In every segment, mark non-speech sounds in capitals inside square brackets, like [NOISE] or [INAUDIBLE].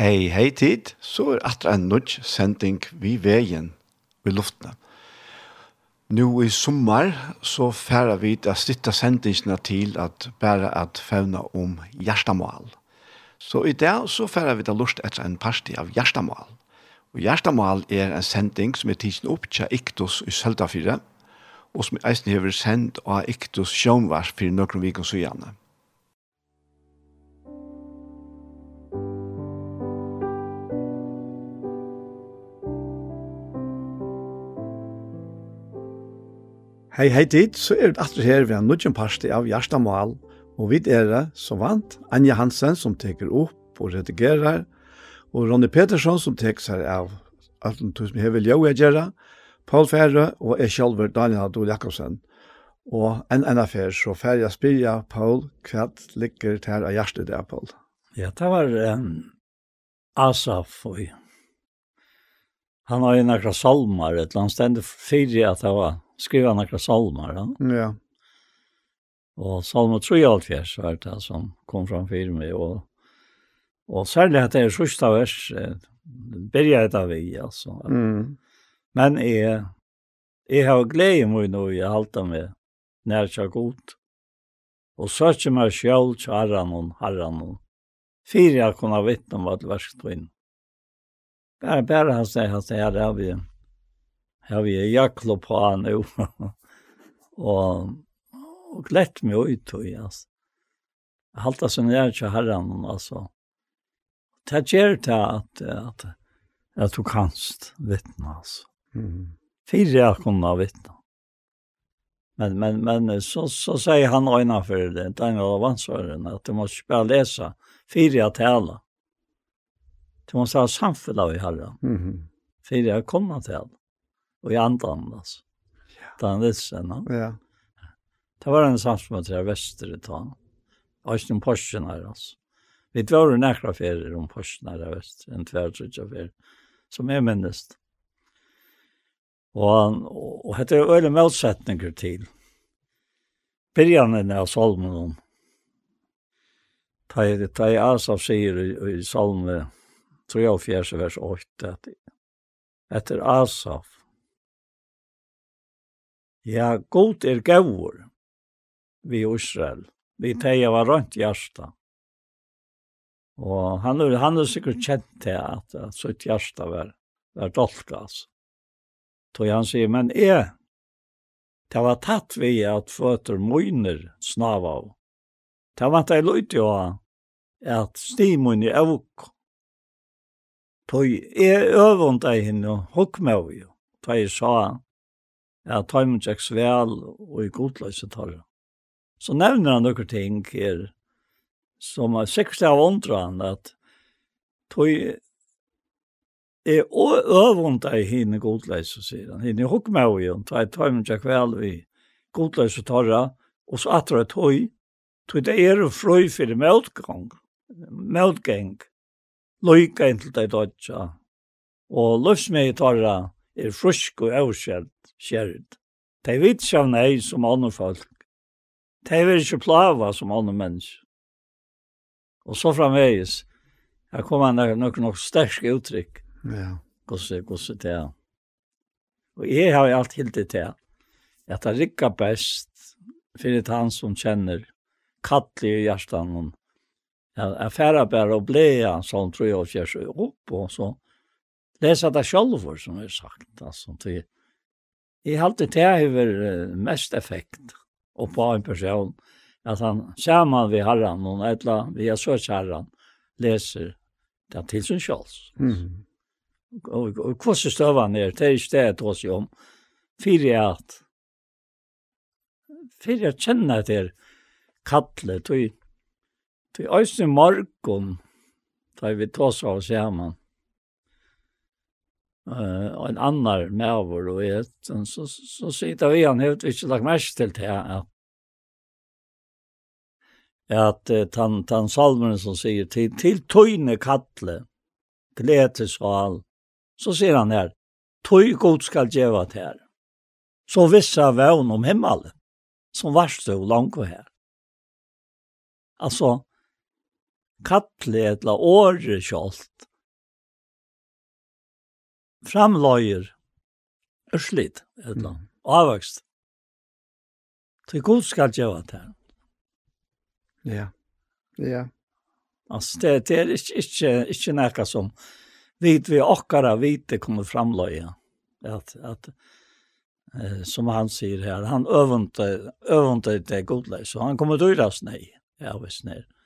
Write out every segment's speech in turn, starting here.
hei, hei tid, så er atra en nudge sending vi veien i luftene. Nå i sommer så færer vi til å sitte sendingene til at bare at fevne om hjertemål. Så i dag så færer vi til lust etter en parti av hjertemål. Og hjertemål er en sending som er tidsen opp til Iktus i Søltafire, og som eisen hever sendt av Iktus Sjønvars for noen vikens og gjerne. Hei, hei tid, så er det atter her ved en nødgjent parste av Gjerstamal, og vi er det, som vant, Anja Hansen som teker opp og redigerer, og Ronny Petersson som teker seg av alt det som hevel jo jeg gjøre, Paul Færre og jeg selv Daniel Adol Jakobsen. Og en enn affær, så færre jeg spyrja, Paul, hva ligger til her av hjertet der, Paul? Ja, det var um, Asaf og han har ju några salmar, ett land ständigt fyra att det var skriva några salmar. Ja. ja. Og salm 3 allt var det som kom fram för mig och och särskilt att det är sista vers börjar det av vi alltså. Mm. Men är Jeg har glädje med nu jag håller med när jag gott. Och söker meg selv til Herren og Herren. og fire jeg kunne vittne om vad värst in. Bara, bara han säger, han säger, här har vi, här har vi jacklo på han nu. [LAUGHS] och, och glett mig ut och alltså. Jeg halta seg ner til herran, alltså. Det gjør det at, at, at du kanst vittne, alltså. Mm. Fyra jag kunde vittna. Men, men, men så, så säger han ena för det, den av vansvaren, att du måste bara läsa fyra tala. Det måste ha samfällt i Herren. Mm. För jag kommer till honom. Och jag andas. Ja. Den lysen. Ja. Det var en samsmöte jag väster i tal. Och en porschen här alltså. Vi drar näkra ferier om porschen här väster. En tvärtrutja ferier. Som är minnest. Og, og, og hette er øyne motsetninger til. Byrjanen av salmen om. Ta i Asaf sier i, i salmen tror jag fjärse vers 8 at efter Asaf. Ja, god er gavur vi Israel. Vi teia var rönt hjärsta. Og han er, han er sikkert kjent til at, at sitt hjärsta var, var dolkas. Tog han sier, men jeg, det var tatt vi at føtter møyner snav av. Det var ikke løyt jo at stimun i avk Tøy er øvund ei henne, hokk med jo. Tøy sa at tøy mun tjekk svel og i godløse tar. Så nevner han noen ting her, som er sikkert av undra han, at tøy er øvund ei henne godløse, sier han. Henne hokk med jo, tøy tøy mun tjekk vel i godløse tørre, og så atra tøy, tøy det er frøy fyrir meldgang, meldgang, loika inn til deg dodja. Og løsmei tarra er frusk og avskjeld skjerd. De vet ikke av nei som andre folk. De vil ikke plava som andre mennesker. Og så framvegis, her kommer han nok nok sterske uttrykk. Ja. Gosse, gosse til han. Og jeg har jo alt hilt det til at det rikker best for det han som kjenner kattelig i hjertan Jeg er færre bare å bli en sånn tror jeg og kjør seg opp, og så lese det selv som jeg har sagt. Altså, til, jeg har alltid det har mest effekt og på en person, at han ser man ved herren, og et eller annet, vi har søkt herren, leser det til sin kjøls. Mm. Og, og hvordan støver han er, det er ikke det jeg tar seg om, fyrir at fyrir at kjenna etter kallet, og Det er også morgen, da vi tås av sammen. Uh, og en annar med vår og et, så, så sitter vi han vet ikke lagt mest til det at at uh, tan, tan salmen som sier til, til tøyne kattle, glede sal, så sier han her, tøy god skal djeva til her. Så vissa vevn om himmelen, som varst og langt her. Altså, kattli etla åre kjolt. Framløyer, ørslit etla, mm. avvokst. Til god skal gjøre det her. Ja, ja. Altså, det, det er ikke, ikke, ikke nekka som vit vi okkara vite kommer framløye. At, at, eh, som han sier her, han øvnte, øvnte det godleis, så han kommer dyrast nei, ja, visst nei. Mm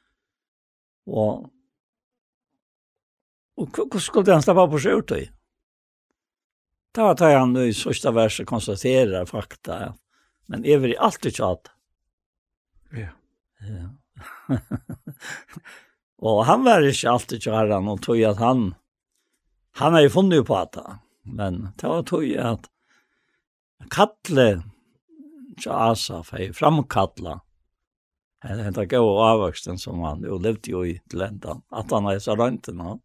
Og Og hvordan skulle han slappe på seg ut i? Da tar han i sørste verset konstaterer fakta. Men är vi alltid tjat. Ja. Ja. [LAUGHS] og han var ikke alltid tjæren og tog at han, han har jo funnet på at men det var tog at kattle tja Asaf er framkattla den där gode avvoksten som han jo levde jo i til enda, at han er så runt nu.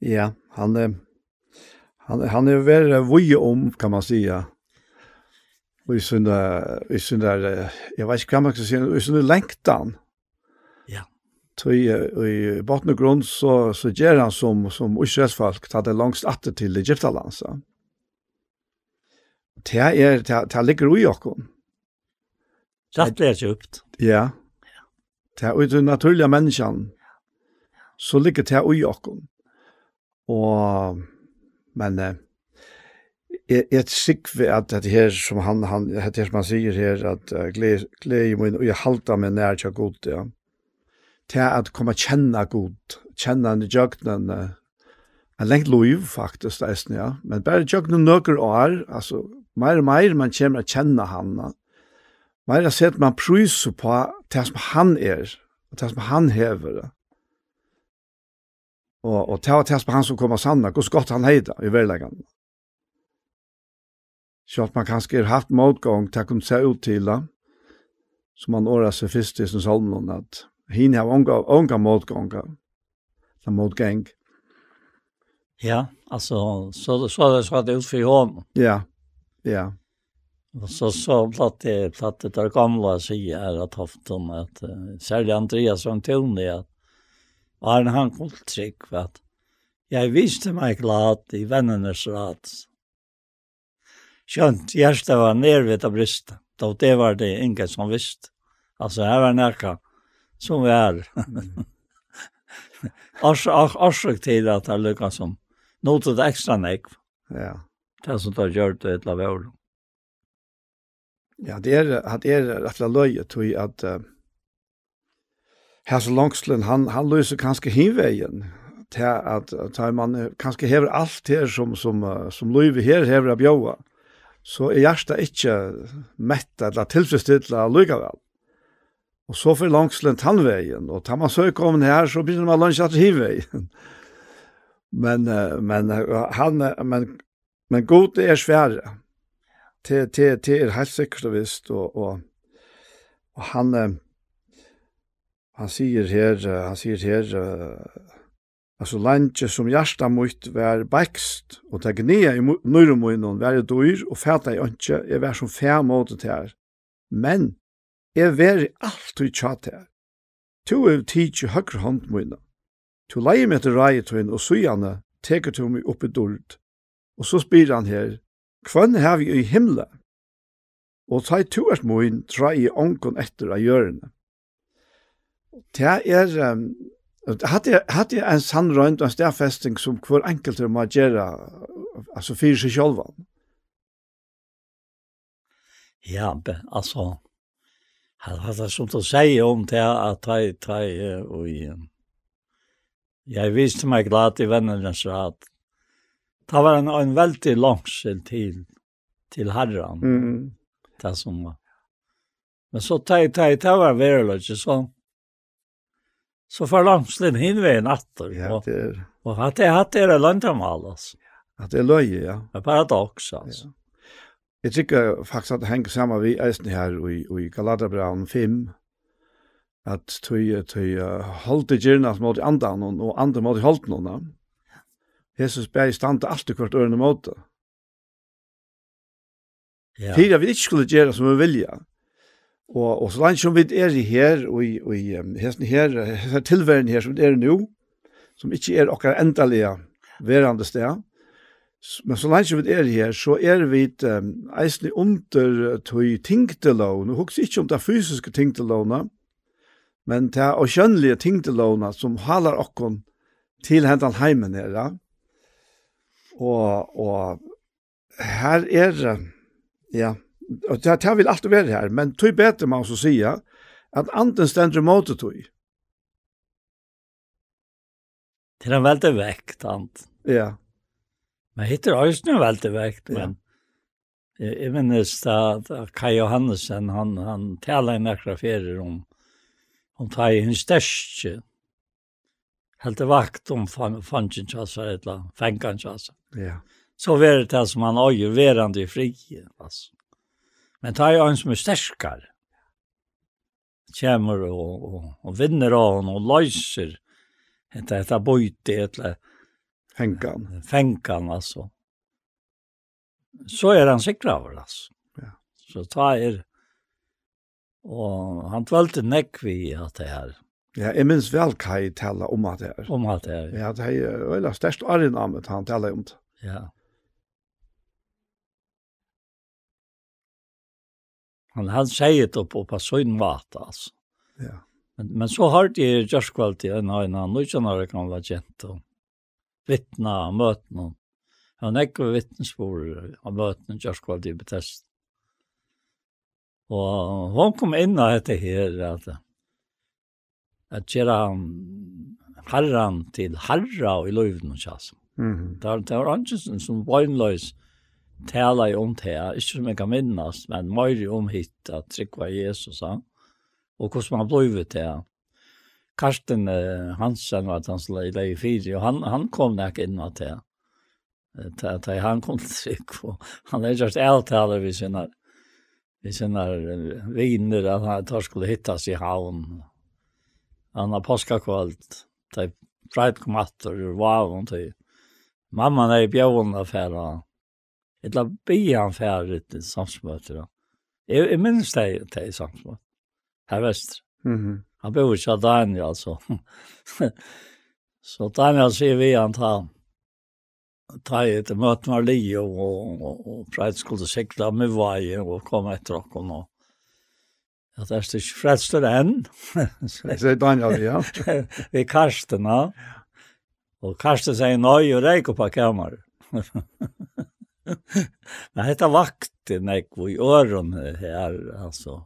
Ja, han er, han han är väl voj om kan man säga. Och i sina i sina jag vet inte kan man säga i sina längtan. Ja. Tui i botten og grunn så så ger han som som Israelsfolk tar det längst til till Egyptalands. Det er, det ligger i Jakob. Rättligt köpt. Ja. Det är ju naturliga människan. Så ligger det i okon. Og, men eh, Jeg er sikker ved at det her som han, han det her som han sier her, at uh, glede i min, og jeg halter meg nær til god, ja. Til at komme kjenne god, kjenne han i jøgnen, en lengt lov faktisk, det er, ja. Men bare jøgnen nøkker år, altså, mer og mer man kommer å kjenne han, ja Meira sett man prys på det som han er, og det som han hever. Og, og det var det som han som kom av sanna, hvor godt han heida i verleggen. Sjalt man kanskje har haft motgång til å kunne se ut til det, som man året seg først i sin salmen, at hin har unga, unga motgångar, eller motgång. Ja, altså, så, så, så, så det så, det ut för honom. Ja, ja. Och så så platte platte där gamla säger är att haft om att uh, särskilt Andreas som tillne att Arne han kom trick för att jag visste mig glad i vännernas rat. Skönt, hjärsta var nervet av brista. Då det var det ingen som visste. Alltså här var näka som vi är. [LAUGHS] Orsak till att det lyckas som något extra nek, Ja. Det som tar gjort det ett av. Ja, det er at er rættla løye jeg, at uh, Hasse Longslen, han, han løser kanskje hinveien til at, at man kanskje hever alt her som, som, som løyve her hever av bjøa, så er hjertet ikke mett eller tilfredsstilt lykkevel. Og så får langslen tannveien, og tar man søk om den her, så begynner man lunsj at hinveien. men, men, han, men, men god er svære det det det er helt sikkert og visst, og, og, og han, han sier her, han sier her, uh, altså landet som hjertet mitt var bækst, og ta gnea i nøyremunnen var dyr, og fæta i ønske, er vær som fær måte til her. Men, jeg alt alltid tjatt her. To er tidsi høyre hånd munna. To leie meg til reietøyen og syane, teker to meg oppi dord. Og så spyr han her, Kvønn hev i himle, og ta i tuert moin tra i ongon etter av hjørne. Det er, um, hadde, hadde en sann røynd og en stedfesting som hver enkelt må gjøre, altså fyrir seg sjølva. Ja, be, altså, hadde hatt det som du sier om det at ta i, ta i, og i, jeg viste meg glad i vennerne så at Det var en, en veldig langsel til, til herren. Mm. Det som var. Men så tar teg, teg, teg var veldig ikke sånn. Så får langselen hin ved natten. Ja, det er. Og at jeg hatt det er landamal, altså. At det er løye, ja. Det er paradox, altså. Ja. Jeg tykker faktisk at det henger sammen vi eisen her i, i Galaterbraun 5, at tøy tøy holdt det gjerne mot andan og, og andre mot holdt noen. Jesus bæri standa alt i hvert ørene måte. Ja. Fyrir at vi ikke skulle gjøre som vi vilja. Og, og så langt som vi er i her, og i, og i um, hesten her, her tilværen her som vi er nå, som ikke er okkar endelige verande sted, men så langt som vi er her, så er vi um, eisne under tog tingtelån, og hukse ikke om det fysiske tingtelånet, men det er kjønnelige tingtelånet som halar okkon til hentan heimen her, ja. Og, og her er, ja, og det, det vil alltid være her, men tog bedre man så sier at anden stender mot det tog. Det er en veldig vekt, ant. Ja. Men hittar også en veldig vekt, men ja. jeg minnes da Kai Johannesen, han, han taler en akkurat ferie om, om ta i en største, helt vakt om fangen tjassa, eller fangen tjassa. Ja. Så var det det som han øyer verande i frien, altså. Men ta er jo en som er sterskar. Kjemmer og, og, og vinner av henne og løyser etter etter bøyte, etter Fenkan. Fenkan, altså. Så er han sikker av det, altså. Ja. Så ta er, og han tvalte nekk vi at det her. Ja, jeg minns vel hva jeg taler om at det her. Om at det her. Ja, det er veldig størst arjen av han taler om det. Ja. Han han säger det på på sån mat alltså. Ja. Men men så har det just kvalitet en en annan och det kan vara gent och vittna möt någon. Han är ju vittnesbörd av möten just kvalitet betest. Og hon kom inn av dette her, at, at gjøre herran til herra og i løyvn og kjassum. Mm. Där där var ansen som vinlös tala i om det, ikke som jeg kan minnes, men mer om hit at trycka Jesus Ja. Og hvordan man ble blivit det. Karsten Hansen var hans lejde i fire, og han, han kom näk inn av det. Ta, ta, [LAUGHS] han kom til tryck, og han er just ältalare vi sina, vi sina viner, at han tar skulle hittas i havn. Han har påskakvalt, ta, Freit kom attor ur vavon til Mamma er i bjøvån av færa. Jeg la bian han i til då. jeg jag minns det, er i Her vest. mhm, Mm -hmm. Han bor ikke av Daniel alltså. så [LAUGHS] Daniel sier vi han ta ta i et møte med Leo og, og, og Pride skulle sikla med vei og komme etter okken og Ja, det er ikke frelster enn. Så Det säger Daniel, ja. Vid Karsten, Ja och kastade sig nöj och räkade på kammaren. [LAUGHS] Men detta vakte nek i öron her, alltså.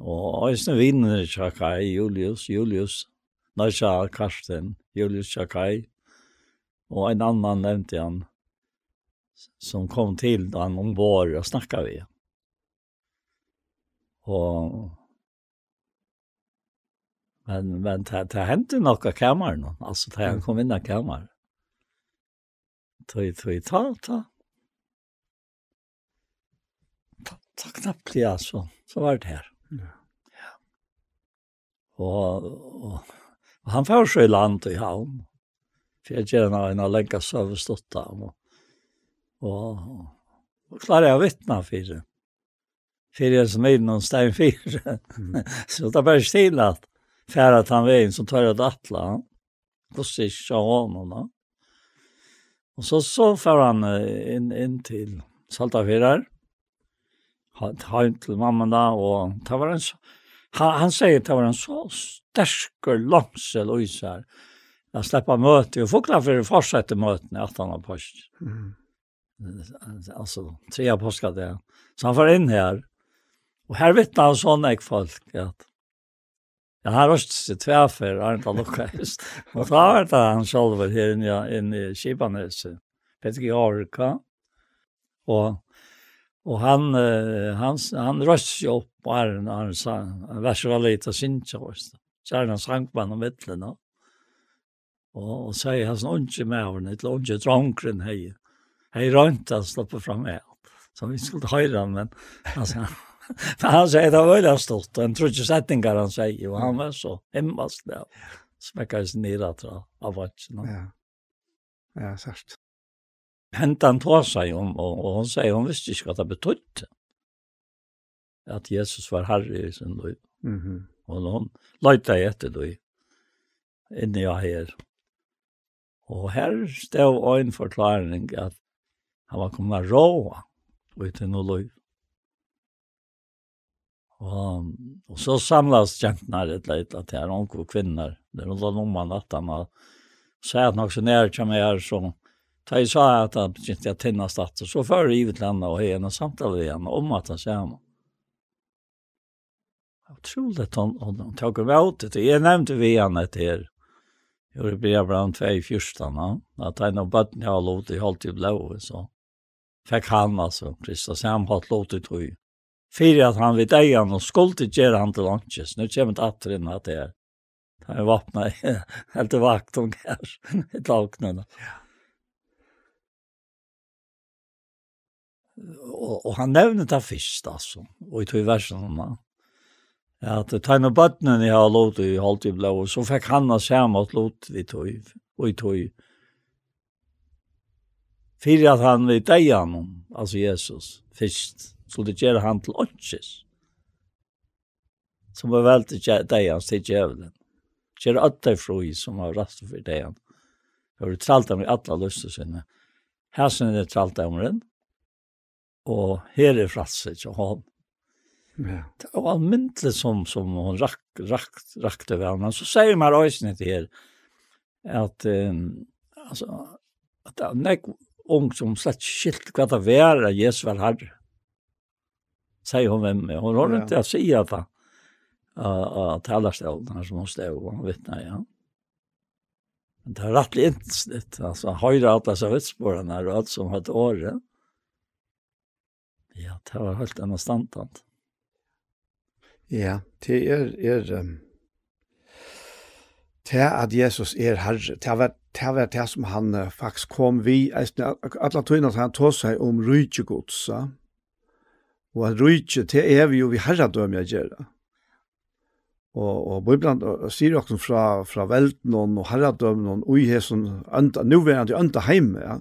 Och Øystein vinner Chakai, Julius, Julius, Nasha Karsten, Julius Chakai. Och en annan nevnte han som kom till då han ombord og snackade vi. Och Men, men det, det hände nok av kameran, alltså det han kom in i kameran. Tøy, tøy, ta, ta. Ta, ta knappt ja så. Så var det her. Ja. ja. Og, og, og han får seg i land i havn. For jeg gjerne en av lenka søvestått av. Og, og, og klarer jeg å vittne for det. For jeg som er noen stein for. [LAUGHS] Så det er bare stille at færa han vägen som tar åt Atla. Och så honom då. Och så så fär han in, in till Saltafyrar. Hem til mamma da, og det var en han, han sier det var en så stärker långsel og især, jeg släppa møte, och fokla för fortsätta møtene at han har post. Mm. Alltså tre påskar det. Så han får inn her, Och här vittner han sånne ek folk att Jag har röst sig tvärför, har inte lukka just. Och så har det han själv här inne, inne i Kibanes, Petter G. Arka. Och, och han, han, han röst sig upp på ären. Han sa, han var värsta var lite sinja röst. Så är han sank på honom vittlen. Och, och, och säger han sån unge med honom, ett unge dronkren hej. Hej rönt han släpper fram allt. Så vi skulle höra men alltså [LAUGHS] Men han säger det var väldigt stort. Han tror inte sättningar han säger. Och han var så hemmas där. Smäckades ner att av vatsen. Ja. Ja, särskilt. Hentan tar sig om och, och hon säger hon visste inte vad det betydde. Att Jesus var herre i sin liv. Mm -hmm. Och hon lejtade efter det inne jag här. Og her stod en forklaring at han var kommet råa ut i noe liv. Og, og så samlas kjentene et eller at det er og kvinner. Det er da noen man at han har sæt nok så nær til meg her, så da jeg sa at han begynte å tinna statt, så før jeg givet landet og henne samtale igjen om at han ser ham. Utroligt, hon, han, han tok meg ut det. Jeg nevnte vi henne etter her. Jeg ble blant tvei fyrstene, at han og bøtten jeg har lov til, holdt i blå, så fikk han altså, Kristus, han har hatt lov til tog. Fyrir at han vid eian og skulde gjøre han til lunches. Nu kommer det atter inn at det er. Han [LAUGHS] er vapna helt til vakt om her, i talknene. Og, og han nevner det først, altså, og i tog versen om han. At tar noen bøttene jeg har lov til i halvt i blå, så fikk han av samme mot lov til i tog, og i tog. Fyrir at han vid eian, altså Jesus, først så det gjør han til åndsjes. Som var til deg hans til djevelen. Gjør at froi som var rast for deg han. Jeg var tralt av i alle lyster sine. Her sin er tralt av den. og her er frasset til han. Ja. Det var almindelig som, som hun rakk, rakk, rakte ved Men Så sier man røysene til her at, um, altså, at det er nek ung som slett skilt hva det var at Jesus var herre säger hon vem hon har inte att säga att att talarstolen som hon stod och vittna ja. Men det är rätt intressant alltså höra alla så hutspåren här och allt som har ett år. Ja, det var helt annan standard. Ja, det är är um, det att Jesus är herre. Det var det var det som han uh, faktiskt kom vi alla tiden att han tog sig om rydgjegods. Ja? og at rujtje det er vi jo vi herra døm jeg gjør det. Og, og Bibelen sier jo fra, fra velten og herradømme og ui her som ønta, nu er han jo ønta heime, ja.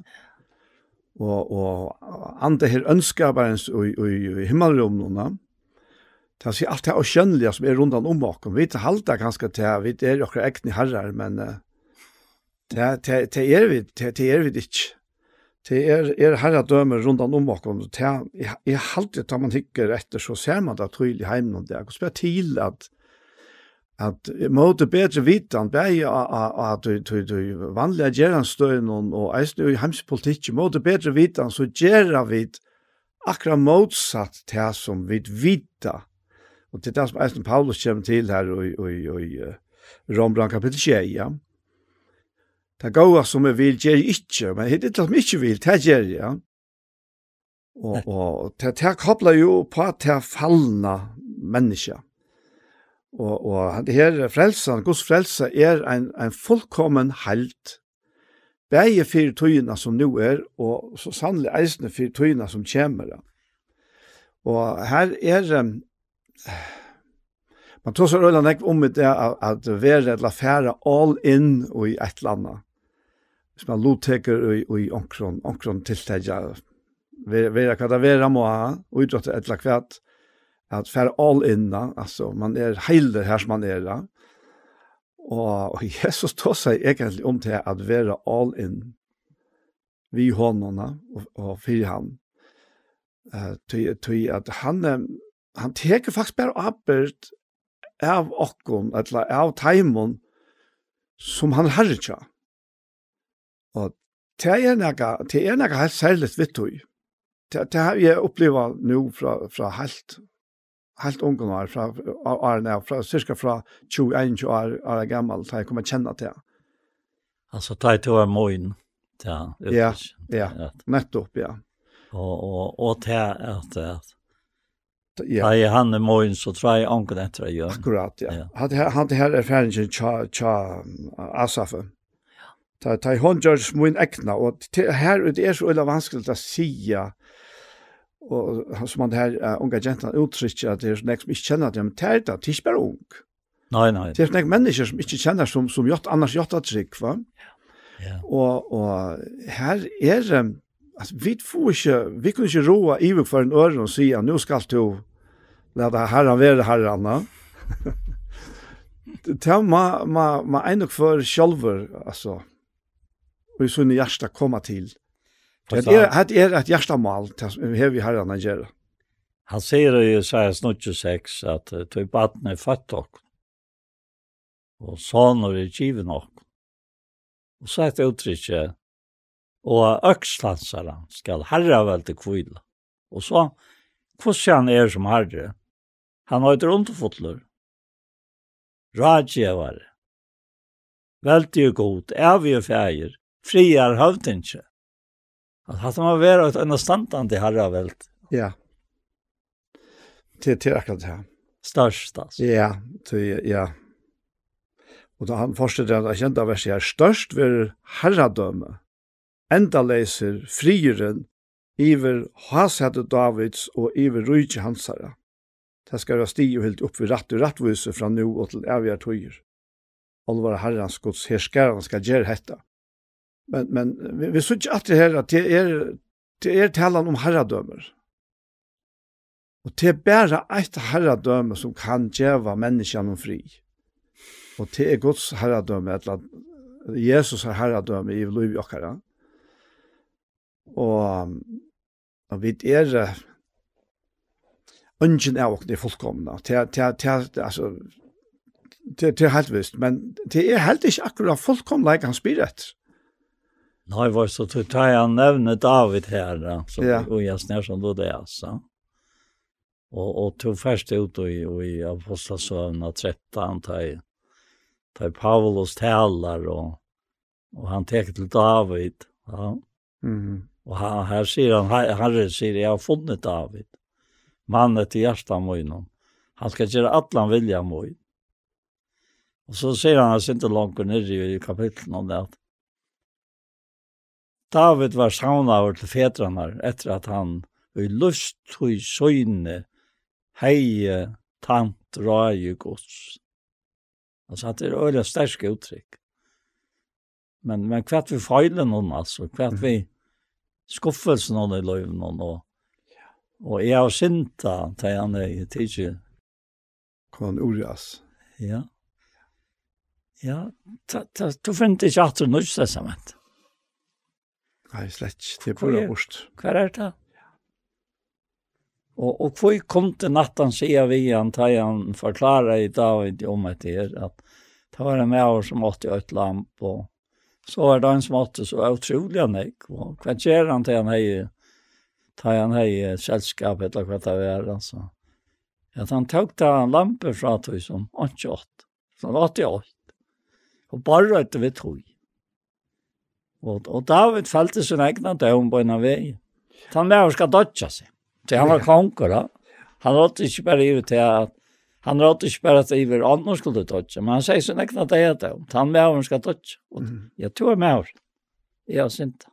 Og, og andre her ønskaparens og, og, i ja. Det er alt det skjønnelige som er rundt om oss. Vi vet halda ganske til, vi er jo ikke egne herrer, men det, det, det er vi, det, det er vi ikke det er, er herre dømer rundt om og om det er, jeg alltid tar man hikker etter så ser man det tydelig hjemme om det og så til at at måte bedre vitan bei at du du du vanliga geranstøyn og eisne i hemspolitikk, måte bedre vitan så gera vit akkurat motsatt til som vi vita. Og det er det som Eisen Paulus kommer til her i, i, i Rombran kapitel 6, ja. Det gåa som jeg vil gjør ikke, men det er det som jeg ikke vil, det gjør jeg. Ja. Og, og det, det kobler jo på at det er fallende mennesker. Og, og det her frelsen, Guds frelse, er en, en fullkommen halt. Begge fire tøyene som nå er, og så sannelig eisende fire tøyene som kommer. Og her er... Um, man tror så øyla nekv om det at, at være eller fære all in og i et eller annet hvis man lotteker i, i omkron, omkron tiltegja, vera hva det vera må ha, og idrott et eller kvært, at fer all inna, altså, man er heiler her som man er da. Og, og Jesus tog seg egentlig om til at vera all in, vi håndarna og, og fyrir han, uh, tog at han, han teker faktisk bare oppert av okkon, eller av taimon, som han herretja. Mm Og det er noe, det er noe helt særlig vitt du. Det, det har jeg opplevd nå fra, fra helt, helt ungen år, fra årene, fra, cirka fra 21 år, år gammel, da jeg kommer kjenne til det. Altså, da jeg to er morgen, ja, ja, ja, nettopp, ja. Og, og, og til at, at Ja. Ja, han er moin, så tror jeg anker etter å gjøre. Akkurat, ja. ja. Han, han, han er ferdig til Asaf, ta ta hon gjørs mun ekna og her ut er så illa vanskelig å sia og som man her uh, unga gentan uttrykker at det er nek som ikke kjenner dem, det er det, det er ikke bare ung. Nei, nei. Det er nek mennesker som ikke kjenner som, som gjort, annars gjort at trygg, va? Ja. Og, og her er det, altså, vi får ikke, vi kunne ikke roa i for en øre og si at nå skal du la det herren være herrene. det [LAUGHS] er ma, ma, ma, ma, ma, ma, ma, og i sunne hjärsta komma till. Det är det är ett hjärtamål här vi har att göra. Han säger ju så här snart 6 att typ barn är fött och och när är given och och så att uttryck och öxlansarna skall herra välte kvilla. Och så Hvordan er som herre? Han har et rundfotler. Radgjevare. Veldig god, vi feir, friar høvdinge. At han man være et understandande herravelt. Ja. Til, til akkurat det. Størst, altså. Ja, til, ja. Og da han förstod at jeg kjente av verset her, størst vil herradømme, enda leser frieren, iver hasete Davids og iver rujtje hansara. Det skal være stig og helt opp ved rett og rettvise fra nu og til evige tøyer. Olvare herrens gods herskaren skal gjøre hetta. Men, men vi, vi synes ikke det her at det er, det er talen om herradömer. Og det er bare et herradøme som kan gjøre menneskene om fri. Og det er Guds herradøme, eller Jesus har herradöme i liv i okkara. Og, og vi er ungen er åkne fullkomna. Det er, det det er, altså, det, det helt visst, men det er helt ikke akkurat fullkomna like han spirit. Nei, var så tog han nevne David här. Så, ja. og jeg snær som då det altså. Og, Och, och tog först ut i, i, och av Apostlesövna 13. Tar, tar Paulus taler, och, och han tar til David. Ja. Mm. Och han, här sier han, Herre sier, jeg har funnit David. Mannen i hjertet mojnon. Han ska göra han vilja mojn. Och så sier han, jeg inte langt ner i kapitlet om det att David var savnaver til fedrarna etter at han i lust og i søgne heie tant røye gods. Altså at det er øyla sterske uttrykk. Men, men hva vi feiler noen, altså, hva vi skuffelsen noen i løyven noen, og, og jeg har synta, til han er i tidsi. Kan han urjas? Ja. Ja, du finner ikke at du nødstessament. Ja. Nei, slett ikke. Det er bare bort. Hva er det? Og, og hvor kom til natten siden vi han, tar han forklarer i David om et her, at det var en med oss som måtte ut lamp, og så var det en som måtte så utrolig han ikke. Og hva gjør han til han heier? Ta han hei selskap, eller hva det er, altså. At han tok da en lampe fra tog som 88, som 88, og bare etter vi tog. Og, og David følte sin egna døgn på en av vei. Han var skal dødja seg. Så han var konger da. Han rådde ikke bare i til at han rådde ikke bare at Iver Anders skulle dodja, men han sier sin egna døm. Han var skal dodja. Og jeg tror jeg med Jeg har synt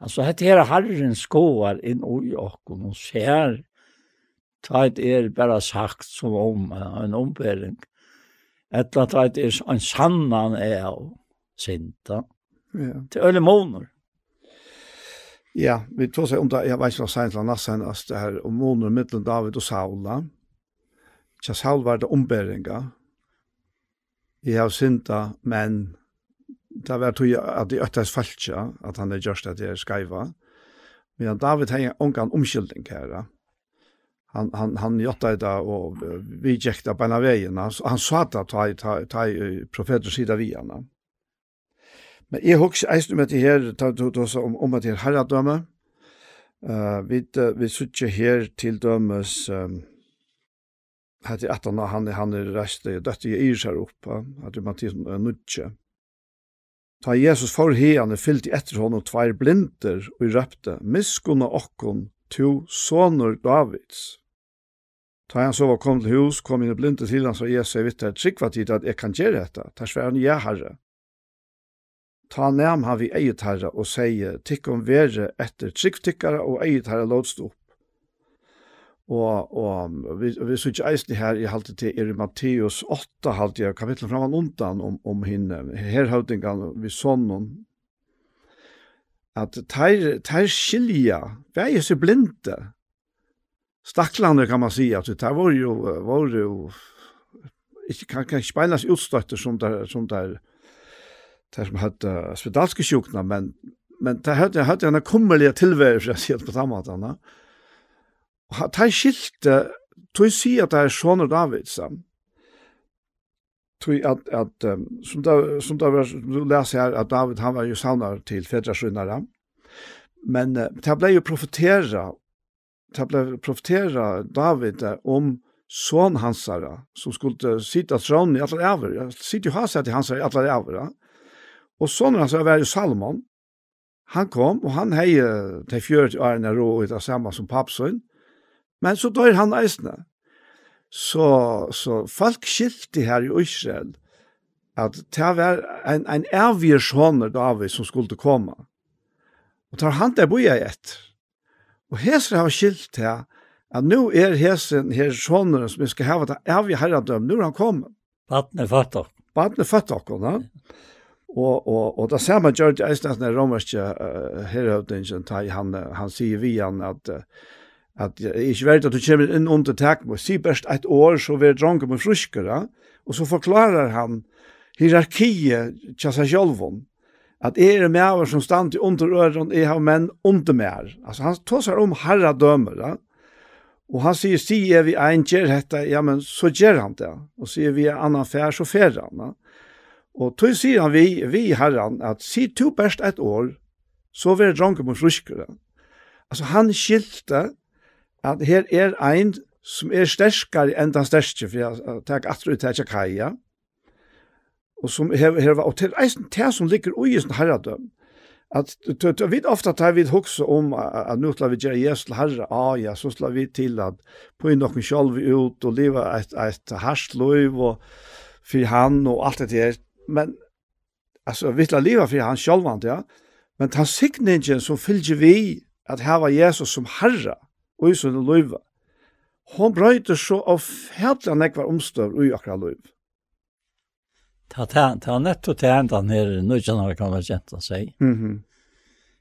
Altså, dette her Herren skåar inn i åkken og ser ta et er bare sagt som om en ombering. Etter at det er en sannan er og synda. Ja. Til öle måneder. Ja, vi tog seg om det, jag vet ikke vad sent landa sen, att det här om måneder mellan David och Saula. Tja Saul var det ombäringa. Jag har synda, men det var tog jag att det öttas falskja, att han er gjørst at det er skaiva. Men David har ongan omkyldning her, Han han han gjorde det och vi jäkta på vägen. Han sa att ta ta ta profeter sida vi henne. Men jeg husker eisen med at det her, tar du også om, om at det er herredømme. Uh, vi, vi sitter her til dømes, um, hade att han han han reste dött i Irsar upp att du Mattias nutche. Ta Jesus for herne fyllt i etter honom tvær blinder og i røpte, miskunna okkon, to soner Davids. Ta han så var kom til hus, kom inn i blinde til han, så jeg sier vitt her, trygg tid at jeg kan gjøre dette, ta svær han, ja, herre. Ta nem han vi eietarra og sige, tikk om vere etter tryggtikkara og eietarra låtst opp. Og, og vi, vi synes ikke eisen her i halte til er i Matteus 8 halte jeg kapitlet framan undan om, om hinne, herhøvdingan vi sonnen, at teir, teir skilja, vi er så blinde, Staklande kan man seia att det var jo var jo inte kan kan spelas utstött som der som der det som hade spedalske sjukna men men det hade jag hade en kummerlig tillvaro så jag ser på samme måte. Og Och han tar skilte tog sig at det är Sean David så. Tog at, at um, som da, som där du läser här att David han var jo sannar til fädraskynnare. Men uh, det ble jo profetera det ble profetera David uh, om son hansara som skulle sitta tron i alla över. Jag sitter ju har sett i hansara i alla över. Og sånn hans var det Salomon. Han kom, og han hei til fjørt årene rå ut av samme som pappsøn. Men så dør han eisene. Så, så folk skilte her i Israel at det var en, en evig sånne David som skulle komme. Og tar han det boja etter. Og hesere har skilt her at nå er hesen her sånne som vi skal ha det evig herredøm, nå er han kommet. Baden er født dere. Baden er født dere, ja. Og, og, og det samme gjør det eisen at den romerske uh, herhøvdingen, han, han sier vi han at, at jeg ikke vet at du kommer inn under takmål, si best et år, så vil dronke med fruskere, og så forklarer han hierarkiet til seg selv om, at er det med som stand under øren, jeg har menn under mer. Altså han tåser om herradømer, da. Og han sier, sier vi en gjør dette, ja, men så gjør han det. Og sier vi en annen fær, så fær han, da. Og tog sier han vi, vi herran, at si to best et år, så vil jeg dronke mot fruskere. Altså han skilte at her er ein som er sterskare enn den sterske, for jeg tek atru til ikke kaja, og som her, her var, og til eisen til som ligger ui i sin herradøm, at du vi ofta tar vi hokse om at nu skal vi gjøre Jesus til herre, ah ja, så skal vi til at på inn noen sjolv ut og leve et, et harstløyv og for han og alt det her, men alltså vittla leva för han självant ja men han signingen som fylgjer vi at her var Jesus som herre og i sånne løyve. Hon brøyter så av fædla nekvar omstøv og i akra løyve. Ta, ta, ta netto ta enda her, nu kan jag kan väl kjent å si.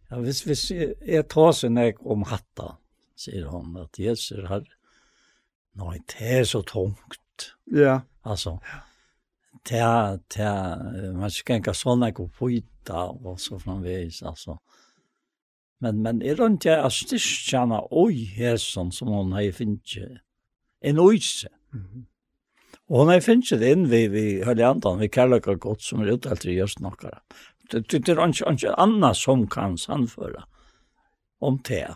Ja, hvis, hvis är tar seg nek om hatta, säger hon, att Jesus har nej det är så tungt. Ja. alltså ja ta ta man ska inte såna gå fita och så framvis alltså men men är det inte att stischana oj här som hon har finche en ojse mm. och hon har det den vi vi höll antan vi kallar det gott som är utalt i just några det det är inte inte annat som kan samföra om te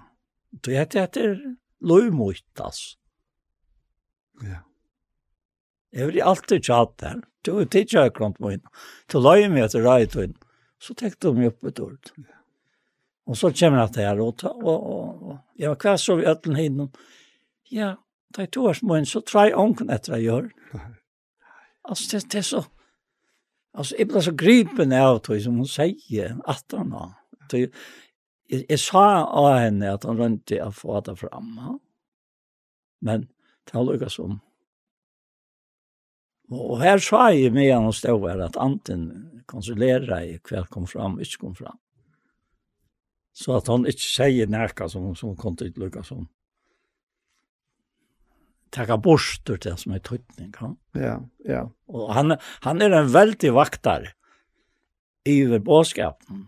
det heter det är lojmoitas ja. Är det alltid tjata här. Du är tidigare klant på henne. Du la mig att röja till henne. Så täckte du meg opp et ord. Og så kommer jeg til her og och, Og, og, jag var kvar så vi øtlen hinn? Ja, ta i två års mån så trai ånken etter jeg gjør. Altså, det, det er så... Altså, jeg ble så gripen av det som hun sier, at han har. Jeg, jeg sa av henne att hon rönte å få det fram. Men det har lukket om. Og her sa jeg med han og stod her at anten konsulerer jeg hva kom fram, ikke kom fram. Så at han ikke sier nærka som, som kom til lukka som takka bort til det som er tøytning. Ja, Ja, ja. Og han, han er en veldig vaktar i båskapen.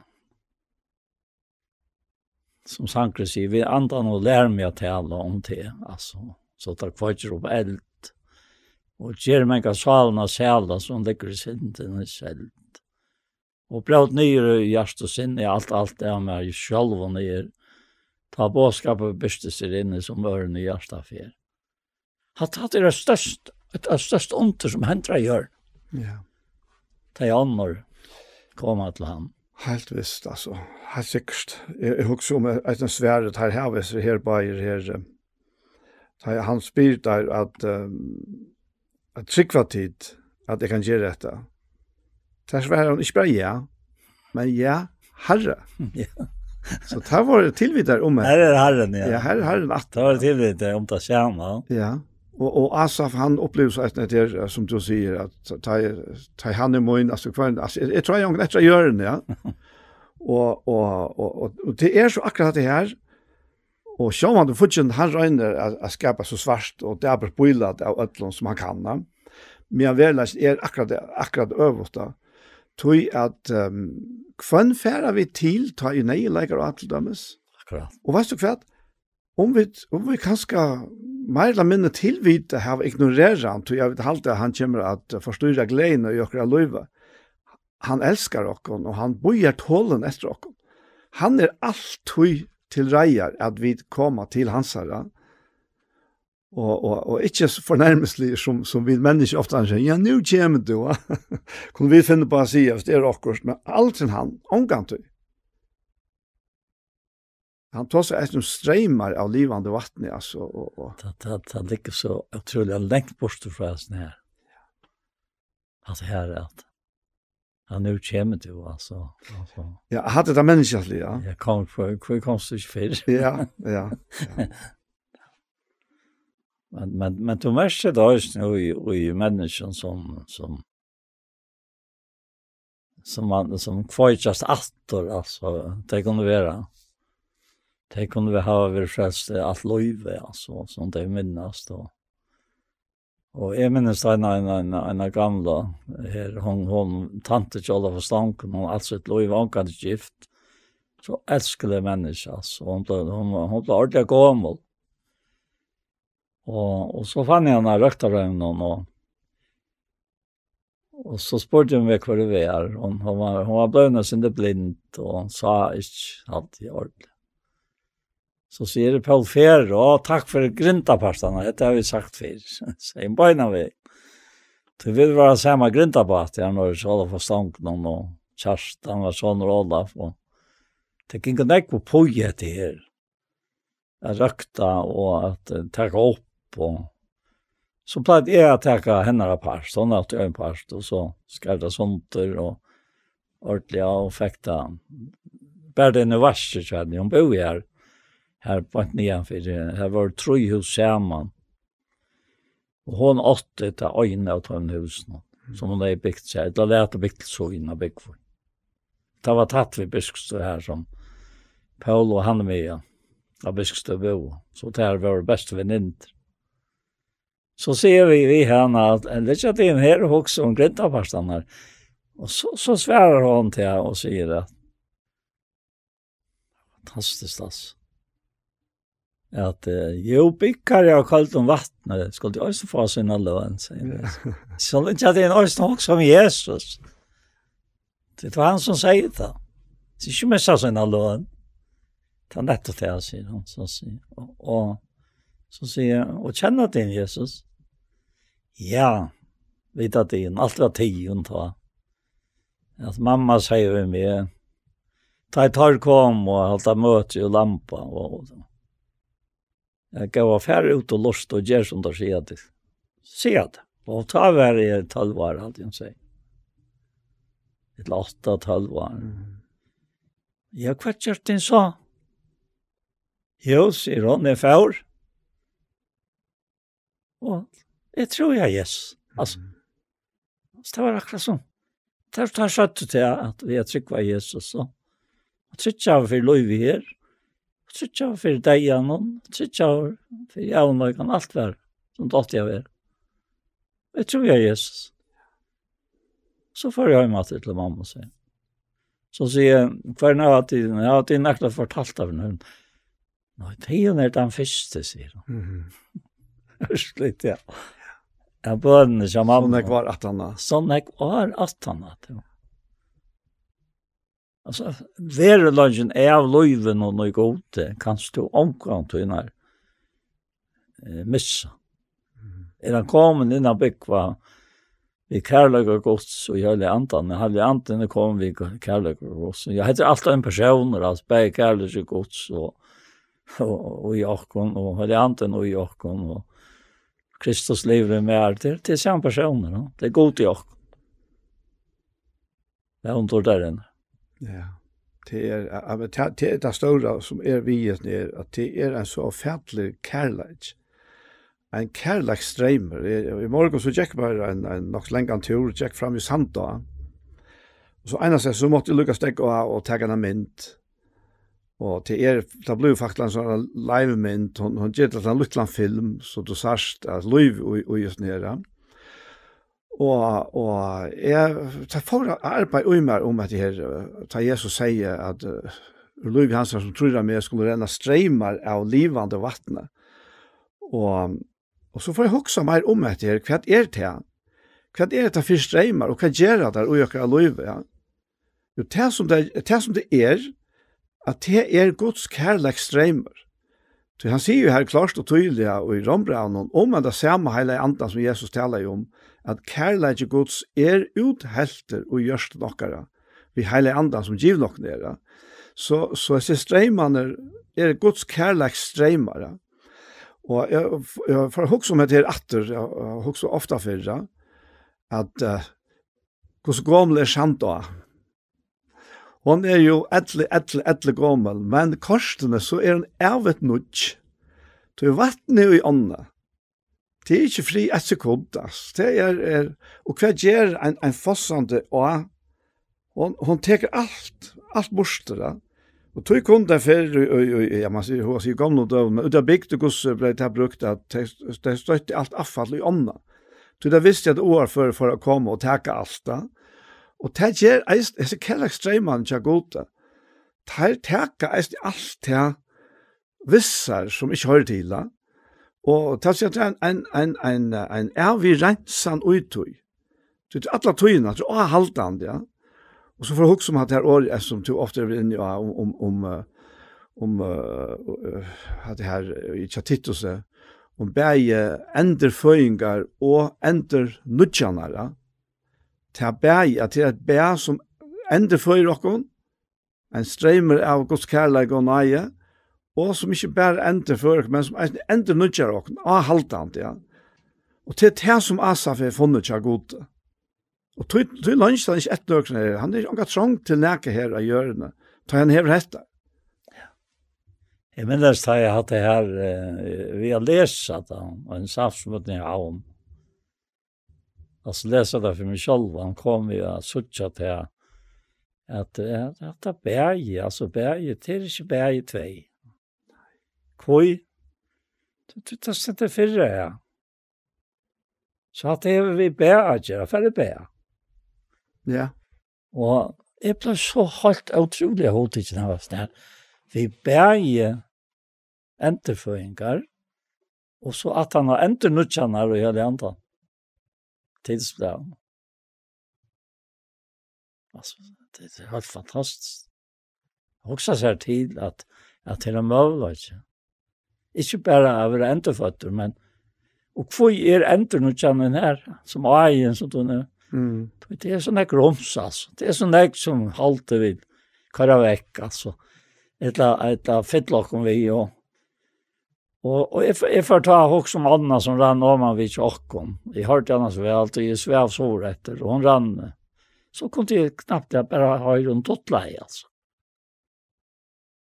Som Sankre sier, vi andan og lærer meg å tale om det, altså. Så tar kvartjer opp eld og gjør meg av salen av sæla som ligger i sinten i selv. Og brød nyere i hjert og sinne, alt, alt det med meg selv og nyere. Ta båskapet byrste seg inne som ørene i hjert av fjerde. Hatt hatt er det størst, et av størst onter som hendra gjør. Ja. Ta i ånder koma til han. Helt visst, altså. Helt sikkert. Jeg, jeg husker om et en svære, her, her, her, her, her, her, her, her, han her, der at, um, at trykva tid at jeg kan gjøre dette. Det er svarer hun ikke bare ja, men ja, herre. Ja. [LAUGHS] Så det var det tilvidder om meg. Her er herren, ja. Ja, her er herren. At, det var det tilvidder om det skjerma. Ja, og, og Asaf, han opplevde seg etter det, som du sier, at ta, ta han i munnen, altså, hver, altså jeg, jeg tror jeg gjør etter å gjøre den, ja. [LAUGHS] og, og, og, og, og det er så akkurat det her, Og man han, Fudgen, han røyner å skapa så svart og dæber bøylet av ødlån som han kan. Men jeg vil er akkurat, akkurat øvått da. Tøy at um, kvann færa vi til, ta i nei leikar og alt dømes. Akkurat. Og veist du hva? Om vi, om vi kanskje mer eller mindre tilvite har ignorerer han, tøy jeg vet halte at han kommer at forstyrre gleden i okra løyve. Han elskar okkon, og han bøyer tålen etter okkon. Han er alt tøy til reier at vi kommer til hans herre, og, og, og ikke fornærmestlig som, som vi mennesker ofte anser, ja, nå kommer du, kunne vi finne på å si hvis det er akkurat, men alt han, omgang til. Han tar seg etter streimer av livande vattnet, altså. Og, og. Det, det, det ligger så utrolig lengt bort fra oss her. At her er at Ja, nu kommer du alltså. alltså. Ja, hade det människan ja. Jag kom för hur kom det sig [LAUGHS] Ja, ja. ja. men men men du måste då just nu i i människan som som som man som kvajtast attor alltså det kunde vara. Det kunde vi ha över att löjve alltså som det minnas då. Og jeg minnes det en, en, en, en gamle, her, hun, hun tante ikke alle for stanken, hun alt sitt lov, hun kan ikke gift. Så elskelig menneske, altså. Hun ble, hun, hun ble ordentlig gammel. Og, og så fann jeg henne røktarøvnen, og, og så spurte hun meg hva det var. Hun, hun var, hun var bløvende sin det blind, og hun sa ikke alltid ordentlig. Så sier det Paul Fer, og takk for grintapartene, dette har vi sagt før, sier en beina vi. Det vil være samme grintapart, jeg når så alle for stanken og Kjerstan var sånn og Olaf, og det gikk ikke nek på poje til her. Jeg røkta og at uh, takka opp, og så pleide jeg å takka henne av part, sånn at jeg en part, og så skrev det sånt, og ordentlig, og fikk det. Bare det er noe verste, kjærlig, hun bor her, her på ett nian för här var tre hus samman. Og hun åtte til øynene av tøvn husen som hun hadde byggt seg. Det lærte att byggt så innan byggt för. Det var tatt vi Biskstö her som Paul og han med av Biskstö bo. Så det her var bäst väninter. Så ser vi vi henne at en litet en här också om grintaparstan her. Og så, så svärar hon henne og sier at Fantastisk, altså at uh, jo, byggare av kalt om vattnet, skal du også få sina løn, sier han. Så ikke at det er en også nok som Jesus. Det var han som sier det. Det er ikke mest av sina løn. Det er nettopp det, sier han. Så sier, og, og, så sier han, og kjenner din Jesus? Ja, vet at det er alt var tiden ta. At mamma sier vi med, ta i tar kom og halte møte og lampa og, og gå affär ut og lust og gjør som där sier det. Sier det. Og ta var i 12 år hade jag sagt. Et åtta 12 år. hva gjør den så. Jo, sier han, er fær. Og jeg tror jeg, yes. Altså, det var akkurat sånn. Det er skjøttet til at vi er trygg var Jesus. Og trygg av for lov her. Trutja fyrir deian hon, trutja fyrir jaunløykan, alt vær, som det jeg av. Jeg tror jeg Jesus. Så får jeg hjemme til mamma og sier. Så sier jeg, hva er nøyga tiden? Jeg har alltid nekla fortalt av henne. Nå, det er jo den første, sier hun. Hørslitt, [LAUGHS] ja. Jeg bønne som mamma. Sånn jeg var at han Sånn jeg var at han Altså, være lunchen er av løyven og noe gode, kan stå omkring til när eh missa. Er han kommet inn av bäckva vi kärlek og gods och jag lär antan när hade antan kom vi kärlek og gods. Jeg heter alltid en person altså, bare bäck og gods og och och jag kom och hade antan och jag kom och Kristus lever med er till till samme personer. Det er är i jag. Det är hon där inne. Ja. Det är men det er det store som er vi är ner att det er en så färdlig kærleik. En kærleik streimer. I morgen så gikk bare en en nok längre tur gikk fram i Santa. Og så ena så måtte jeg Lucas stäcka og, og tagga en mynd. Og til er, det ble jo faktisk en sånn live-mynd, hun, hun gjør det en luttland film, så du sørst at liv og, og just nere. Og, og jeg tar for arbeid og mer om at det her, ta Jesus sier at uh, Uløyvi Hansen som tror at jeg skulle renne streimar av livande vattnet. Og, og så får jeg hoksa mer om at her, hva er det her? Hva er det for streimar, og hva gjør det der og gjør det ja? Jo, det som det, det som det er, at det er Guds kærlek streimar. Så han sier jo her klart og tydelig og i rombraunen, om at det samme hele andan som Jesus taler om, at kærleiki Guds er uthelter og gjørst nokkara, vi heile andan som giv nok nera. Så, så jeg ser streimane er Guds kærleik streimare. Og jeg, jeg får hukse om etter atter, jeg hukse ofta fyrra, at uh, Guds gomle er sant da. Hon er jo etle, etle, etle gommel, men korsene så er hun evet nudj. Du Så vattnet i ånda, det er ikke fri et sekund, ass. Det er, er og hva gjør en, en fossande og hon, hon teker alt, alt borster, da. Og tog kun det før, ja, man sier, hun sier gamle døv, men ut av bygd og gosse ble det brukt at det støtte alt avfall i ånda. Så det visste jeg et år før for å komme og teke alt da. Og det gjør, jeg ser kjellag streimann ikke god da. Det her teke alt det vissar som ikke hører til da. Og ta seg til en, en, en, en, er vi rensan uttøy. Så til alle tøyene, det er halvdan, ja. Og så får jeg huske om at det her året som du ofte er inne i, om, om, om, om at det her i Tjatittose, om bæge enderføyingar og endernudjanare, til bæge, at det er bæge som enderføyer okkon, en streimer av Guds kærleik og nøye, og som ikke bare ender for men som ender nødger dere, av halvdant, ja. Og til det som Asaf er funnet ikke god. Og til, lunsj, han er ikke et nøkken her, han er ikke trang til næke her av hjørnet, til han hever hette. Jeg minnes da jeg hatt det her, vi har lest at han, og en saft som saftmøtning ha om. Altså lesa det for meg selv, han kom jo og suttet til at at det er berg, altså berg, det er ikke berg tvei. Kvoi. Du tar seg til fyrre, ja. Så at det er vi bæra å gjøre, for det bæra. Ja. Og jeg ble så holdt utrolig hodt ikke når jeg var. Vi bæra enterføringar, og så at han har enter nutjanar og hele andre. Tidsblæren. Altså, det er helt fantastisk. Jeg husker seg til at, at det er mulig, ikke? Ikke bare av å endeføtter, men og hvor er ender noe kommer den her, som eien, som du nevner. Mm. Det er sånn ikke roms, altså. Det er sånn ikke som halte vid kjøre vekk, altså. Et eller fettlokken vi, og Og, og jeg, jeg får ta hok som Anna som rann om han vid tjokken. Jeg hørte henne så vi alltid i svev sår etter, og hun rann. Så kom det knappt jeg bare har rundt åttleie, altså.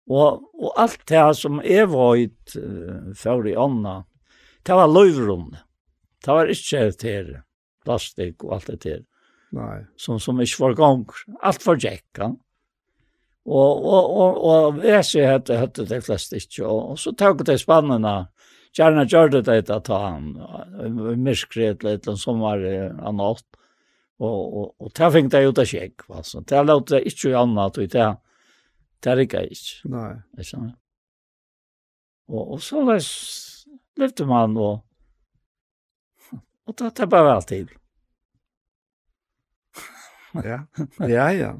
Og, og alt det som er vøyt uh, for i ånda, det var løyvrum. Det var ikke til plastik og alt det til. Nei. Som, som ikke var gang. Alt var jekka. Og, og, og, og vese hette, hette det flest ikke. Og, og så tok det spannende. Gjerne gjør det det at han miskret litt som var annet. Og, og, og det fikk det ut av kjekk. Det låte det ikke annet ut av Det er ikke ikke. Nei. Ikke sant? Og, og så levde man og og det, det bare alltid. ja, ja, ja.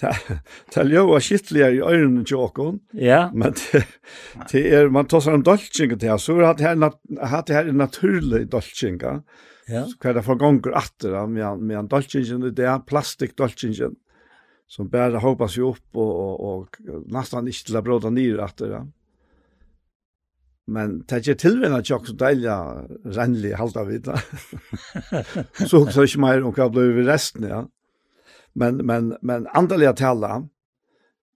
Det er jo skittligere i øynene til åkken. Ja. Men det, det er, man tar seg om dolkjengen til, så er det her, det her er naturlig dolkjengen. Ja. Så hva er det for ganger atter, med en dolkjengen, det er plastikk dolkjengen som bara hoppas sig upp och och och nästan inte till att bråda ner att det. Men det är tillvända tjock så dejliga renlig halta vid det. [LAUGHS] så också inte mer om vad blev resten, ja. Men, men, men andaliga tala,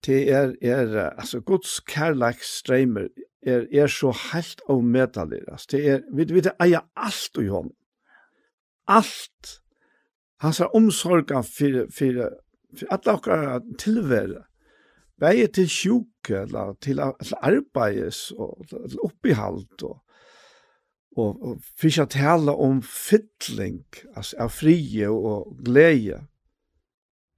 det är, är alltså Guds kärlek strömmar är, är så helt avmätande. Alltså, det är, vi vet, äga allt i honom. Allt. Hans omsorgan för, för för alla okkara tillvärda. Bäge till sjuka eller till arbeids och till uppehalt och och och fischa tala om fytling alltså av frie og glede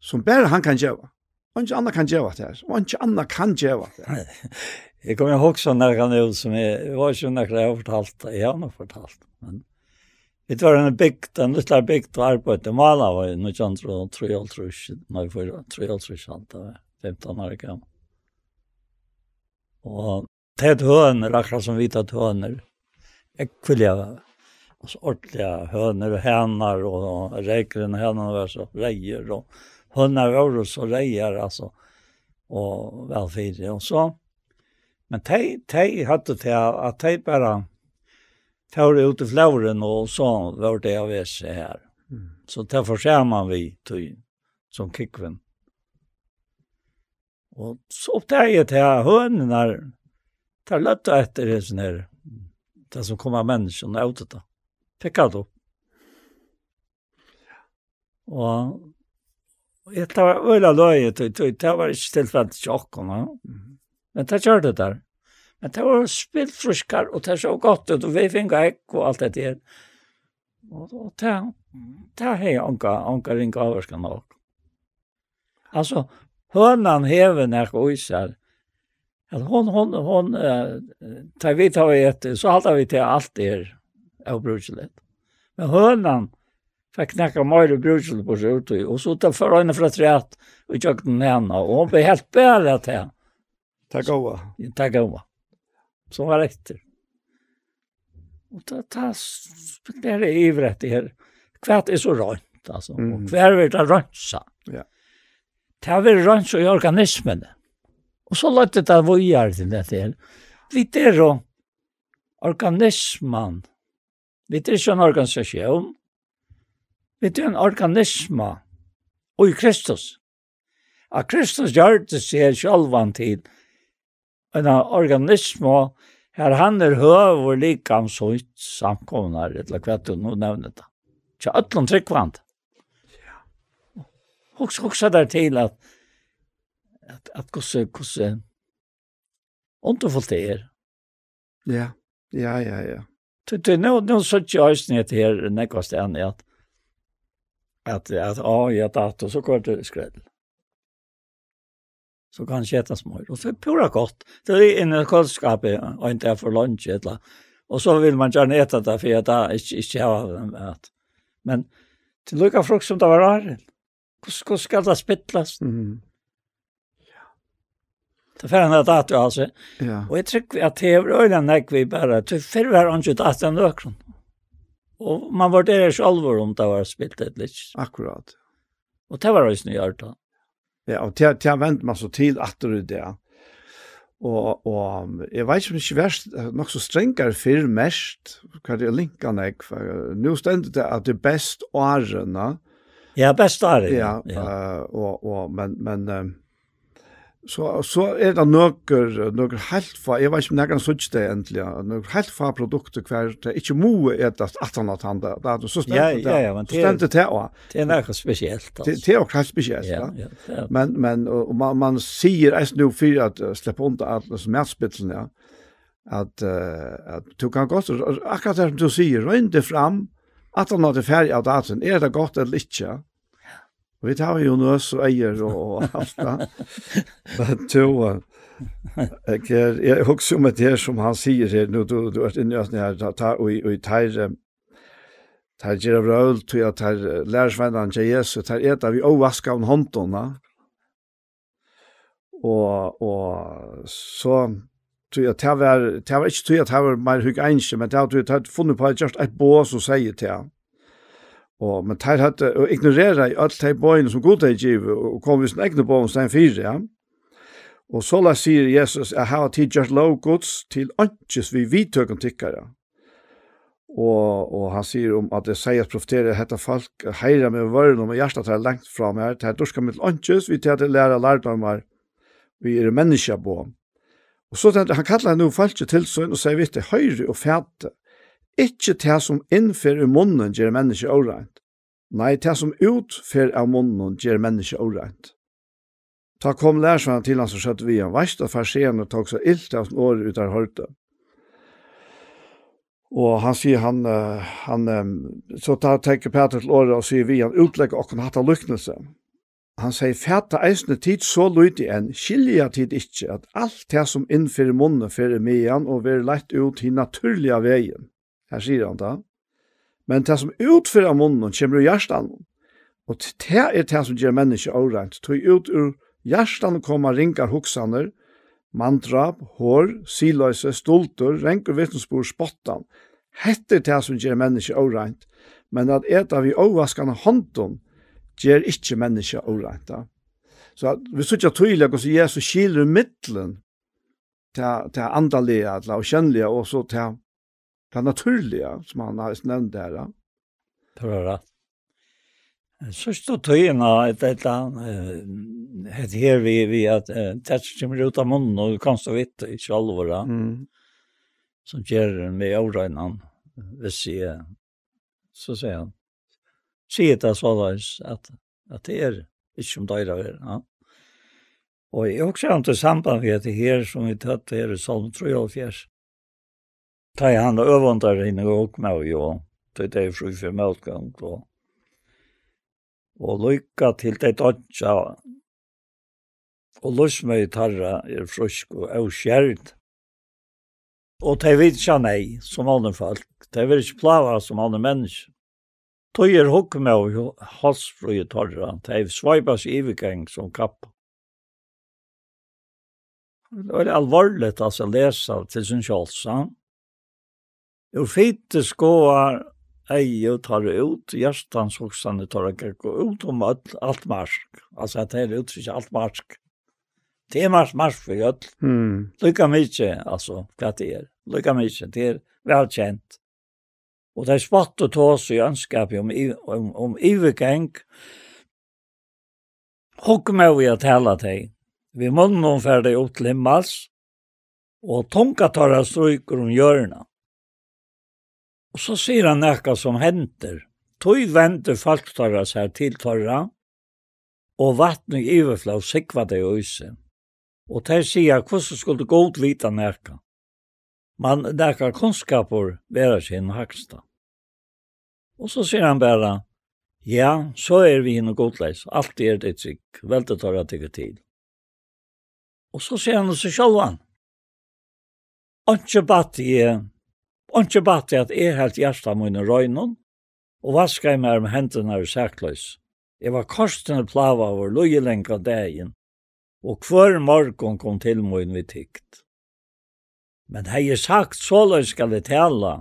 som bare han kan gjøre. Og ikke andre kan gjøre det her. Og ikke andre kan gjøre det her. [LAUGHS] Jeg kommer ihåg sånn när han är som jeg var ikke när jeg har fortalt, jeg har nok fortalt. Men Vi var en bygd, en liten bygd og arbeid i Malavøy, nå kjent det var 3,5, nei, 3,5 alt det var, 15 år gammel. Og tett høner, akkurat som vita høner, ekvillige, altså ordentlige høner og henar, og rekrene henar var så reier, og høner var så reier, altså, og velfyrir, og så. Men de, de hadde til at de bare, tar ut i flauren og så var det av oss her. Mm. Så derfor ser man vi till som kikven. Og så oppdager upptäckte jag till hönorna tar lätt etter det sån her, det som kommer människorna åt det. Pekar då. Och jag tar öla löjet och det var ikke tilfellet til tjock. Men det körde där. Men det var spillfruskar, og det så godt ut, og vi fikk ekk og alt det der. Og, og det, det har jeg anka, anka ringa avvarskan nok. Altså, hønan hever nek og isar. At hon, hon, hon, uh, tar vi tar vi etter, så halda vi til alt der av bruselet. Men hønan fikk nekka meir bruselet på seg ut og så tar for øyne fra treat og tjøkken henne, og hon ble helt bæra til. Takk over. Takk over som var etter. Och ta da speklar det över att her. här er är så rønt, alltså mm. och kvär vill det rensa. Ja. Ta vill rønt i organismen. Och så låt det där vad gör det där till. Vi det då organismen. Vi det ikke en organisasjon, Vi det en organisma. Och i Kristus. Att Kristus gjør det seg självan til, en organisme her han er høver likam så ut samkomnar, eller hva du nå nevner det. Tja, ætlom tryggvand. Ja. Hoks, hoks er der til at at, at gosse, gosse underfullt det er. Ja, ja, ja, ja. Det, det, nå, nå så ikke jeg snitt her nekva enn at at at ja, ja, dato, så går det skredel så kan jeg äta smör. Och det är pura godt. Det är inne i kylskapet och inte för lunch. Eller. Och så vill man gärna äta det för att det ikke inte har mat. Men till lukka frukt som det var här. hvordan ska det spittlas? Mm. Det er ferdig att du alltså. Ja. Och jag tycker att det er øyne nek vi bara till förra han ju att han ökron. Och man var det själv om det var spilt ett litet. Akkurat. Och det var også snyggt gjort då. Ja, og til, til jeg venter meg så til atter i det. Og, og jeg vet ikke om det ikke verst, nok så strengere for mest, hva det er linkene jeg, for nå stender det at det er best årene. Ja, best årene. Ja, ja. Uh, og, og, men, men, uh, Så så er det några några halva, jag vet inte några sånt det egentlig egentligen, helt fa produkter hver det ikke mo äta at han att han där. Det så stämt det. Ja, ja, men det stämt det ja. Det är något speciellt altså Det är också speciellt. Ja, ja. Men men og man man ser är nu at att släppa undan allt som är spetsen ja. Att at du kan godt så akkurat som du sier säger, det fram at han hade ferdig av datorn. er det godt eller inte? Vi tar jo nøs og eier og alt det. [LAUGHS] Men to, jeg, jeg husker om det som han sier her, nå, du, du er inne i oss her, ta, og, og i teir, teir gjør av røl, tog jeg teir lærersvennene til Jesus, teir etter vi også vasker av håndene, og, og så, tog jeg, det var, det var ikke tog jeg, det var mer hygg men det var tog jeg, det var funnet på, det var et bås og sier til han. Og men tær hatt og ignorera i alt tei boin som god tei giv og kom við sin eigne boin stein fyrir, ja. Og så la sier Jesus, jeg har tid gjort lov gods til antes vi vidtøkken tikkere. Og, og han sier om at det sier at profeterer hette folk heira med vøren om hjertet tar lengt fra meg, til at du skal mitt antes, vi til at det lærer lærdomar, vi er menneska på. Og så tenkte han kallar han nu folk til søgn og sier vitt det høyre og fæte. Ikke det som innfører munnen gjør menneske åreint. Nei, det som utfører av munnen gjør menneske åreint. Ta kom lærsvann til han som skjøtte vi han verst, og farseerne tok så illt av sin år ut av hørte. Og han sier han, han så ta, tenker Peter til året og sier vi han utlegger og kan hatt av lyknelse. Han sier, fæta eisne tid så lydig enn, skilja tid ikkje, at alt det som innfyrir munnen fyrir meian og veri lett ut i naturliga vegin. Her sier han da. Men det som utfører munnen kommer ur hjertan. Og det er det som gjør mennesket årent. Tog ut ur hjertan kommer ringar hoksaner, mandrap, hår, siløse, stolter, renker vittnesbord, spottan. Hette er det som gjør mennesket årent. Men at et av vi overvaskende hånden gjør ikke mennesket årent. Så vi sier ikke tydelig at Jesus skiler middelen til, til andalige, til å kjennelige, og så til det naturliga som han har nämnt där. Tror jag. Så stod tøyene et eller annet het her vi, vi at det som kommer ut av munnen og kan stå vidt i sjalvåra mm. som gjør med årøynene hvis jeg så sier han sier det så at, at det er ikke som døyre av ja. Og jeg også har til samband med det her som vi tatt her i Salm 3 og 4 ta i hand og øvundar henne og med jo, det er fru for møtgang, og, og lykka til det dodja, og lusmøy tarra er frusk og avskjerd, og de vil ikke nei som andre folk, de vil ikke plava som andre mennesker. Tøy er hukk med og halsfrøy tarra, de svaipas ivigeng som kapp. Det var alvorligt att läsa til sin kjolsa. Jo fitte skoar ei og tar ut, hjertans hoksane tar ikke ut om alt, alt marsk. Altså at det er utsikker alt marsk. Det er marsk, marsk for gjøtt. Mm. Lykka mykje, altså, hva det er. Lykka mykje, det er velkjent. Og det er spott og tås i ønskap om, om, om ivegeng. Hukk med vi å tala til. Vi må noen ferdig ut til himmels, og tunga tar av stryker om hjørnet. Og så sier han nekka som henter. Tøy venter falktarra seg til torra, og vattnet i iverflav sikva det i øyse. Og der sier hvordan skulle god vita nekka. Man nekka kunnskaper vera sin haksta. Og så sier han bara, ja, så er vi hinn og godleis, alt er det trygg, veldig torra tykker tid. Og så sier han seg i sjálvan. Anke bat i Og ikke bare til at jeg helt hjertet mine røgnen, og vaska jeg meg om hendene og sækløs. Jeg var korstene plava over løyelenka dagen, og hver morgen kom til min vi tykt. Men hei jeg sagt så løs skal jeg tale,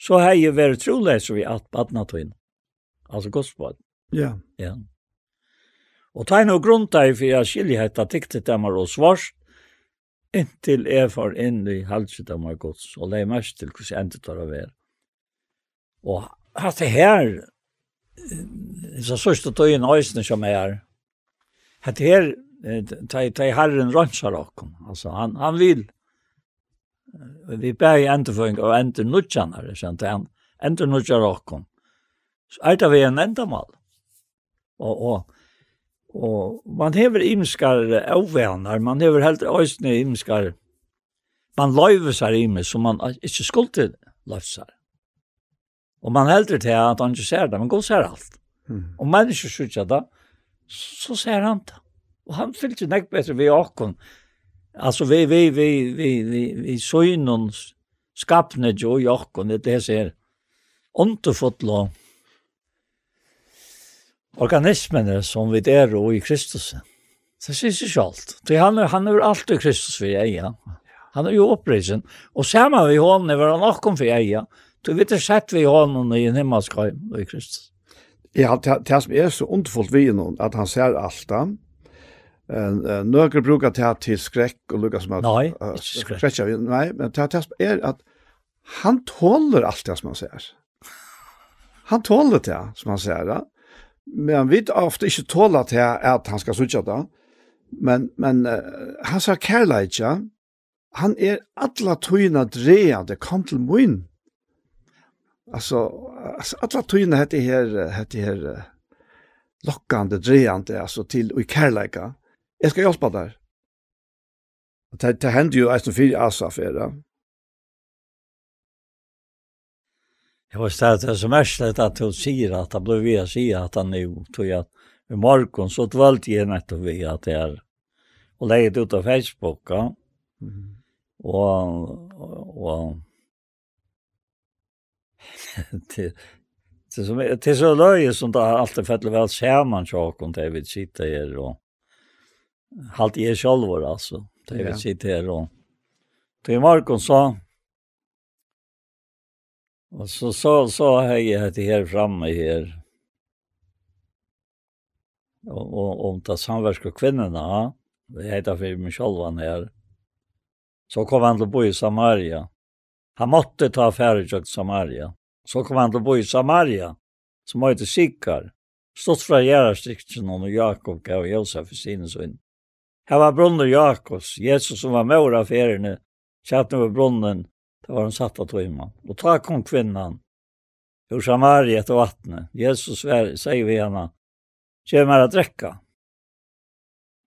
så hei jeg vært trolig vi at badna tøyne. Altså godspåd. Ja. Ja. Og tegn og grunnt deg for jeg skiljer hette tyktet dem og svart, inntil jeg får inn i halset av meg gods, og leie mest til hvordan jeg endte tar å være. Og at det her, så sørste inn øyne som jeg er, at det her, det er herren rønnsar okkom, altså han, han vil, vi ber i endeføring og ender nudjanare, kjent han, ender nudjar okkom, så er det vi en endamal. Og, og Og man hever imskar avvenar, man hever helt øysne imskar, man løyver seg ime som man ikke skulle løyver seg. Og man heldur til at han ikke ser det, men god ser alt. Mm. Og mennesker sykja det, så ser han det. Og han fyllt jo nekk bedre ved åkken. Altså vi, vi, vi, vi, vi, vi søgnen skapne jo i åkken, det er det ser underfotlo, organismene som vi er og i Kristus. Det synes jeg alt. Det han er, han er alltid Kristus for jeg, ja. Han er jo opprisen. Og sammen vi hånden er han akkom for jeg, ja. Du vet det sett vi hånden i en himmelsk og i Kristus. Ja, det, det som er så ondfullt vi nå, at han ser alt da. Nøkker bruker det til skrekk og lukka som at... Nei, ikke skrekk. Nei, men det, det som er at han tåler alt det som han ser. Han tåler det som han ser, ja men vi ofte ikke tåler til at han skal sutja det. men, men uh, han sa kærleitja, han er alla tøyna dreia, kom til mun. Altså, altså alla tøyna hette her, hette her, uh, lokkande dreande, altså til og kærleika. Jeg skal hjelpe der. Det, det hender jo eisen fyrir Asaf er, Jeg var stedet det som er slett at hun sier at det ble vi å si at han nu tog at i morgen så dvalgte jeg nettopp vi at det er og legget ut av Facebook ja. og og och [LAUGHS] det det som det är så löje som det alltid faller väl samman sak och det vill sitta här och halt er själva alltså det vill sitta här och till morgon så Och så så så har jag det här framme här. Och och om ta samverkar kvinnorna. Det heter för mig själv här. Så kom han till bo i Samaria. Han måtte ta affärer till Samaria. Så kom han till bo i Samaria som har ett sikar. Stått fra gjerrastrikten og Jakob gav Josef i sine sønn. Her var brunner Jakobs, Jesus som var med av feriene, kjatt over brunnen, Det var han satt av timmen. Og ta kom kvinnan ur Samaria etter vattnet. Jesus sier vi henne, ge mig att dräcka.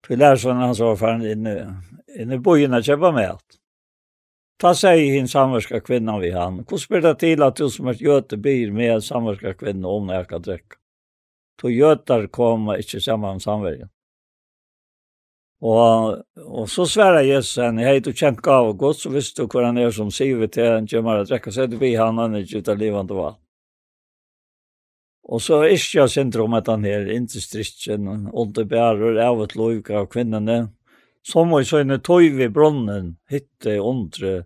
Pilarsson han sa for han inne, inne i bojen att köpa mat. Ta seg hin samverska kvinnan vi han. Hvor spyr det til at du som er gjøte byr med samverska kvinna om når jeg kan dräcka? Då götar kom ikkje saman samverkan. Og, og så sværer Jesus han, hei, du kjent gav og godt, så visste du hvor han er som sier til en kommer å drekke, så er det vi han han ikke ut av livende vann. Og så er ikke jeg syndrom at han her, ikke strikken, og det bærer av et lov av kvinnene, som og sånne tøy ved bronnen, hytte ondre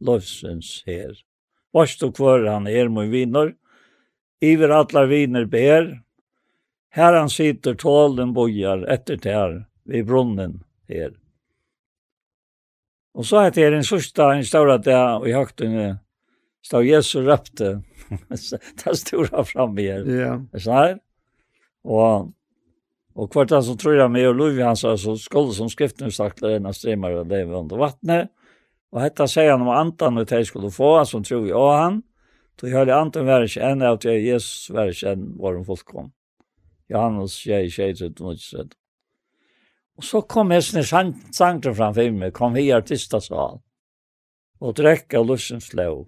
lovsens her. Vars du kvar han er med viner, iver atler viner ber, her han sitter tålen bojar etter til her, vid brunnen her. Og så heter det en sørsta, en større dag, og i høgtene, stod Jesu røpte, det [LAUGHS] stora framme her. Ja. Er sånn her? Og, og hvert han som tror jeg med, og lov han sa, så skulle som skriften sagt, det ena strømmer og leve under vattnet. Og dette sier han om antan og det skulle få, som tror vi og han. Så jeg hørte antan være ikke enn, og Jesus være ikke enn, var en fullkom. Johannes 6, 6, 7, 8, 7. Og så kom hesten i sangren framfor meg, kom vi i artistasal, og drekka lussens lov.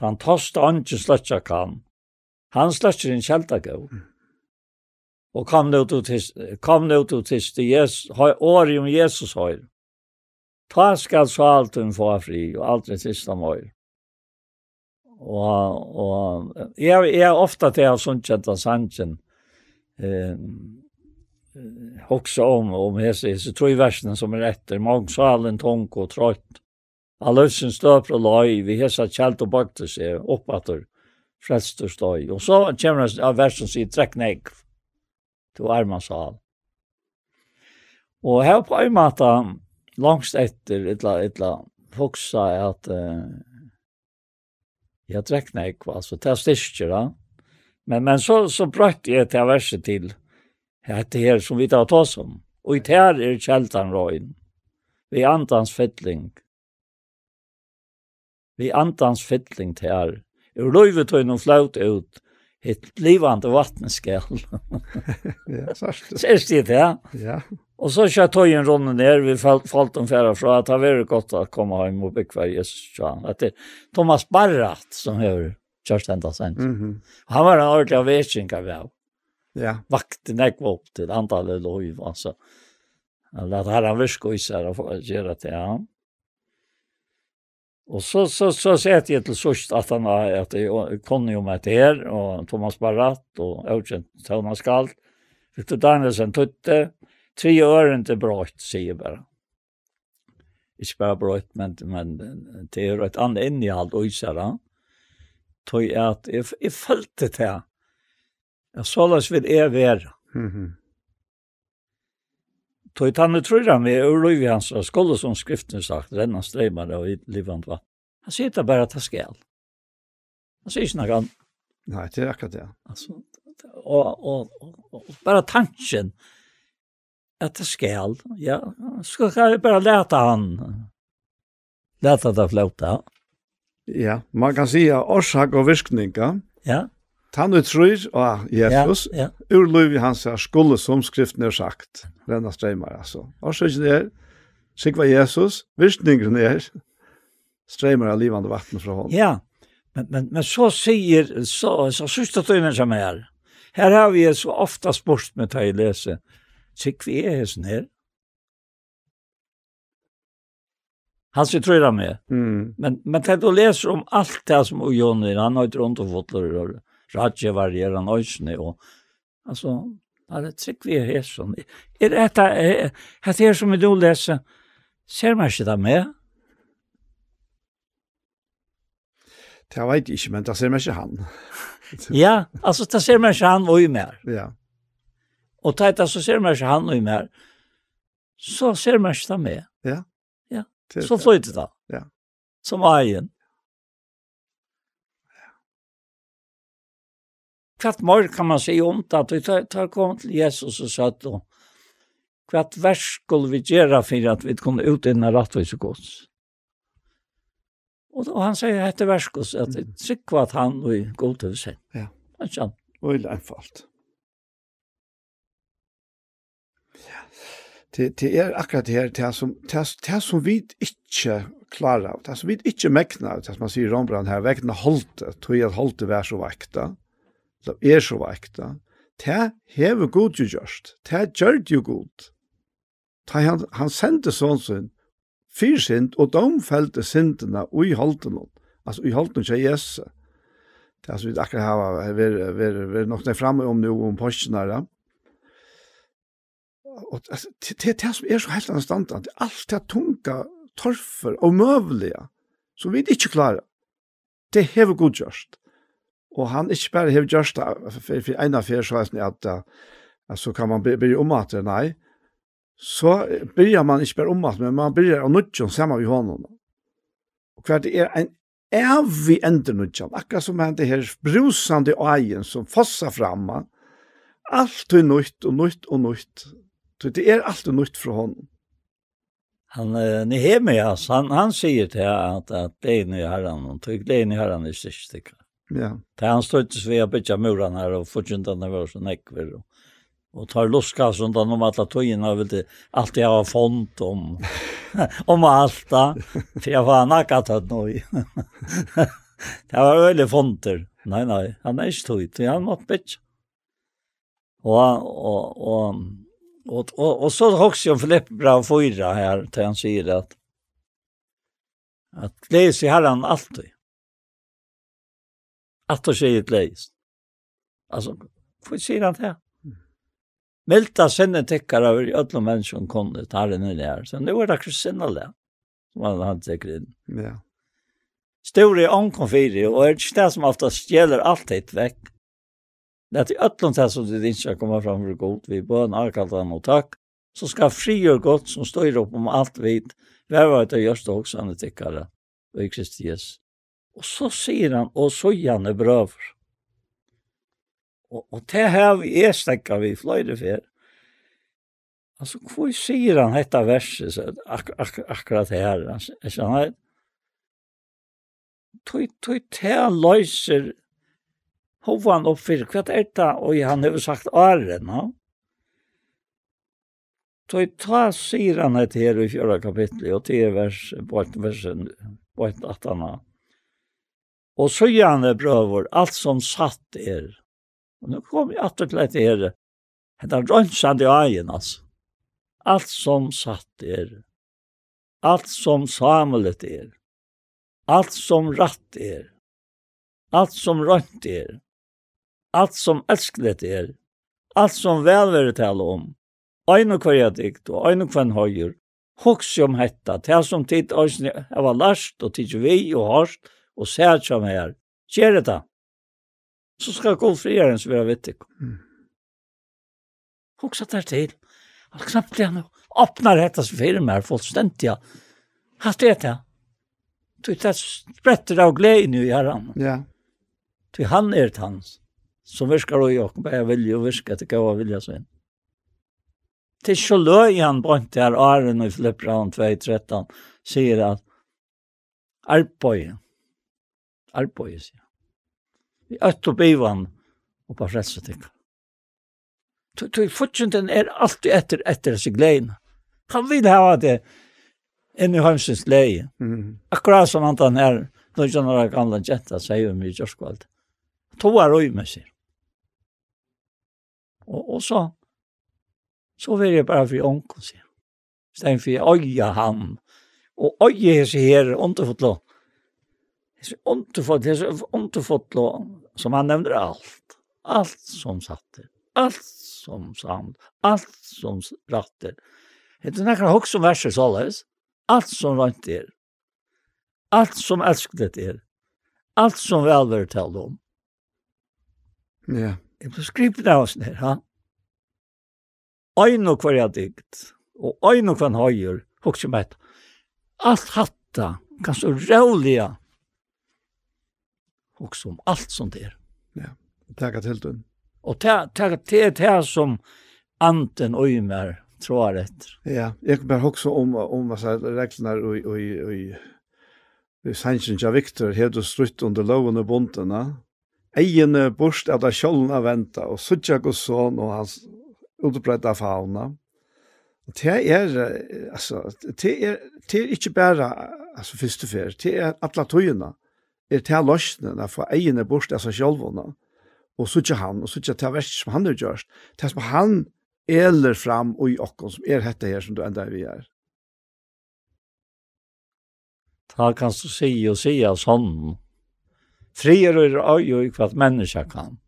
Han tosta ånden sløtja kan. Han sløtja en kjelta gav. Og kom nå til tiste, kom nå til tiste, jes, åri om Jesus høyr. Ta skal så alt hun få fri, og alt det tiste om høyr. Og, og jeg, jeg er ofte til å har sunnkjent av sannsjen, um, också om om hese så tror i versen som är efter magsalen tonk och trött. Allösen står på loj vi hesa chalt och bakter sig uppåt frälster stoj. Och så kommer av versen sig träcknägg till armansal. Och här på en måte langst efter illa illa huxa att uh, jag träcknägg alltså det styrker. Men men så så bröt jag till verset till det her som vi tar oss om. Og i tær er kjeltan røyen. Vi andans fettling. Vi andans fettling tær. Ur løyvetøyen og flaut ut, et livande vattneskjell. [LAUGHS] ja, sørst. Sørst i det, ja. Og så kjør tøyen runde ned, vi falt, falt om færa fra, at det var godt å komme hjem og bekve Jesus. At det Thomas Barrat, som hører Kjørstenda sendt. Mm -hmm. Han var en ordentlig avvetsinger ved ja. vakte nekva opp til antallet lov, altså. Eller at herren virker i seg og gjør det, ja. Og så, så, så sette jeg til sørst at han har, at jeg kunne jo meg til her, og Thomas Barrat, og Øvkjent Thomas Galt, Victor Danielsen tøtte, tre øren til brøyt, sier jeg bare. Ikke bare brøyt, men, men det er et annet innehalt, og især, Tøy at jeg, jeg følte det her Ja, såleis vil jeg være. Mm -hmm. Tog tannet tror han vi er i hans av som skriften sagt, renna streimar av livand vatt. Han sier det bare at det skal. Han sier ikke noe annet. Nei, det er akkurat det. Altså, og, og, og, og bare tanken at det skal, ja, skal jeg bare leta han, låta det flåta. Ja, man kan si at årsak og virkninga, ja. Han er tror og Jesus, ja, ja. ur liv i hans her skulle som skriften er sagt. Renna streimar, altså. Årsøkjen er, sikva Jesus, virkningen er, streimar av livande vatten fra hånd Ja, men, men, men så sier, så, så sørste tøymen som er, her har vi så ofta sport med att i lese, sikva er hesen her. Han sier tror av med. Mm. Men, men til du läser om alt det som Ujoner, han har ikke rundt og fått lører, radje varieran øysene, og altså, det er trygg vi er sånn. Er dette, er det som du då leser, ser man ikke det med? Det vet jeg ikke, men det ser man ikke han. [LAUGHS] ja, altså, det ser man ikke han og i mer. Ja. Og det så ser man ikke han og i mer. Så ser man ikke det med. Ja. Ja, så flyter det. Ja. Som egen. kvart mor kan man säga om det, att vi tar, tar kom till Jesus och sa att då, kvart vers skulle vi göra för att vi kunde ut i den här rättvisa gods. Och, och han säger att det vers gods, att det tycker att han och i god sig. Ja. Han känner. Och i länfalt. Ja. Det, det är akkurat det här, det som, det, det som vi inte klarar av, det som vi inte mäknar, det som man säger i Rombrand här, vägna hållet, tog jag att hållet var så vakta. Mm som er så vekta, det hever god jo gjørst, det gjør det jo god. Ta han, han sendte sånn sin, fyr sint, og domfelte sindene og i holden altså ui holden ikke Jesu. Det er altså vi akkurat har vært, vært, vært nok ned fremme om noe om postene her, og det er det som er så helt anstandant, alt det tunga, torfer og møvelige, som vi ikke klarer, det hever god godgjørst. Og han ikke bare har gjort det, for, for en av fire så er det at, at så kan man begynne om at det, nei. Så begynner man ikke bare om at men man begynner å nødgjøre sammen med hånden. Og hva det er en evig endernødgjøre, akkurat som han det her brusende øyen som fosser fremme. Alt er nødt og nødt og nødt. Så det er alt er nødt fra hånden. Han Nehemias, han, han sier til at, at det er nye herren, og tog det er nye herren i siste Ja. Det han stöttes vi att bytja muran här och fortjuntarna var så näckver. Och, og tar luska sånt där om alla tojina vill det alltid ha font om om alt da, För jag var nakket att nå. det var veldig fonter. Nej nej, han är inte tog, han måtte bytja. Og, och och Och, och, och så också jag Filipp bra fyra här, til han sier att att läs i herren alltid att och sig ett läs. Alltså, får han det här. Melta sände täckar över alla människor kunde ta den där. Så nu är det ikke sinne det. Som han hade säkert in. Ja. Stor Stora ankonfiri og er ikke det som ofta alt hit vekk. Det er til öllum det som det ikke ska komma fram for god. Vi bön arkaltan och takk. Så skal fri og godt som står opp om alt vidt. Hver var det görs det också anetikkare. Og i Kristi Jesus. Og så sier han, og så gjerne brøver. Og, og det her vi er stekka vi fløyre for. Altså, hvor sier han dette verset, så, ak ak akkurat her? han Jeg kjenner, tog, tog, tog, løyser hovan opp for hva er det, og han har sagt ære, no? Tog, ta, sier han dette her i fjøra kapitlet, og til vers, på et vers, på et atana. Mm Og så gjerne brøver, alt som satt er. Og nå kom jeg alltid til dette her, henne rønnsand i øyen, altså. Alt som satt er. Alt som samlet er. Alt som ratt er. Alt som rønt er. Allt som elsklet er. Allt som velvære tale om. Ein og kvar dikt og ein og kvar høyer. Hoks om hetta, tær som tid øysni var last og tid vi og harst og ser som er. Gjør det da. Så skal gå frieren som vi har vitt ikke. Mm. Hoksa der til. Han knappt det og åpner dette som firma meg fullstendig. Hatt det det. Du tar spretter av gleden i herren. Ja. Du han er et hans. Som virker og jeg, bare vilje og virker til gav og vilje sin. Til så løy han på brant der Aren i Filippran 2.13 sier at arbeid arbeid, sier. Vi øtt og bivan og bare frelse tikk. Tøy er alltid etter etter seg gleina. Han vil ha det enn i hansens leie. Mm. Akkurat som han den her, når han har gamla jenta, sier vi i kjørskvald. er røy med seg. Og, og så, så vil jeg bare for onkel, sier. Stein for jeg øya han, og øye seg her, underfotlå underfått, det är så underfått som han nevner allt. Allt som satte, allt som sand, allt som ratter. Det er näkra hokk som verser således. Allt som rönt er. Allt som älskade er. Allt som välvärd tal om. Ja. Det blir skrivet av oss ned, ha? Öjn hver jeg dikt. Och öjn hver han høyer, hokk som et. Allt hatta kan så råliga och som allt det er. Ja. takk til du. Og takk til det som anten öjmer tror jag Ja, jeg kan bare också om om vad reglene og, og, og, og, og sannsyn ja Victor hevde strutt under loven og bondene. Egene borst av det kjølna venta, og suttja sånn, og hans utbredda fauna. Og Det er, altså, det er, det er ikke bare, altså, første fer, det er atla tøyene er til løsnen, for egen er bort av seg sjølvånda, og så ikke han, og så ikke til verst som han har gjort, til som han eller fram og i okken som er hette her som du enda vi er. Ta kan du si og si av sånn. Frier er øy og hva menneska kan.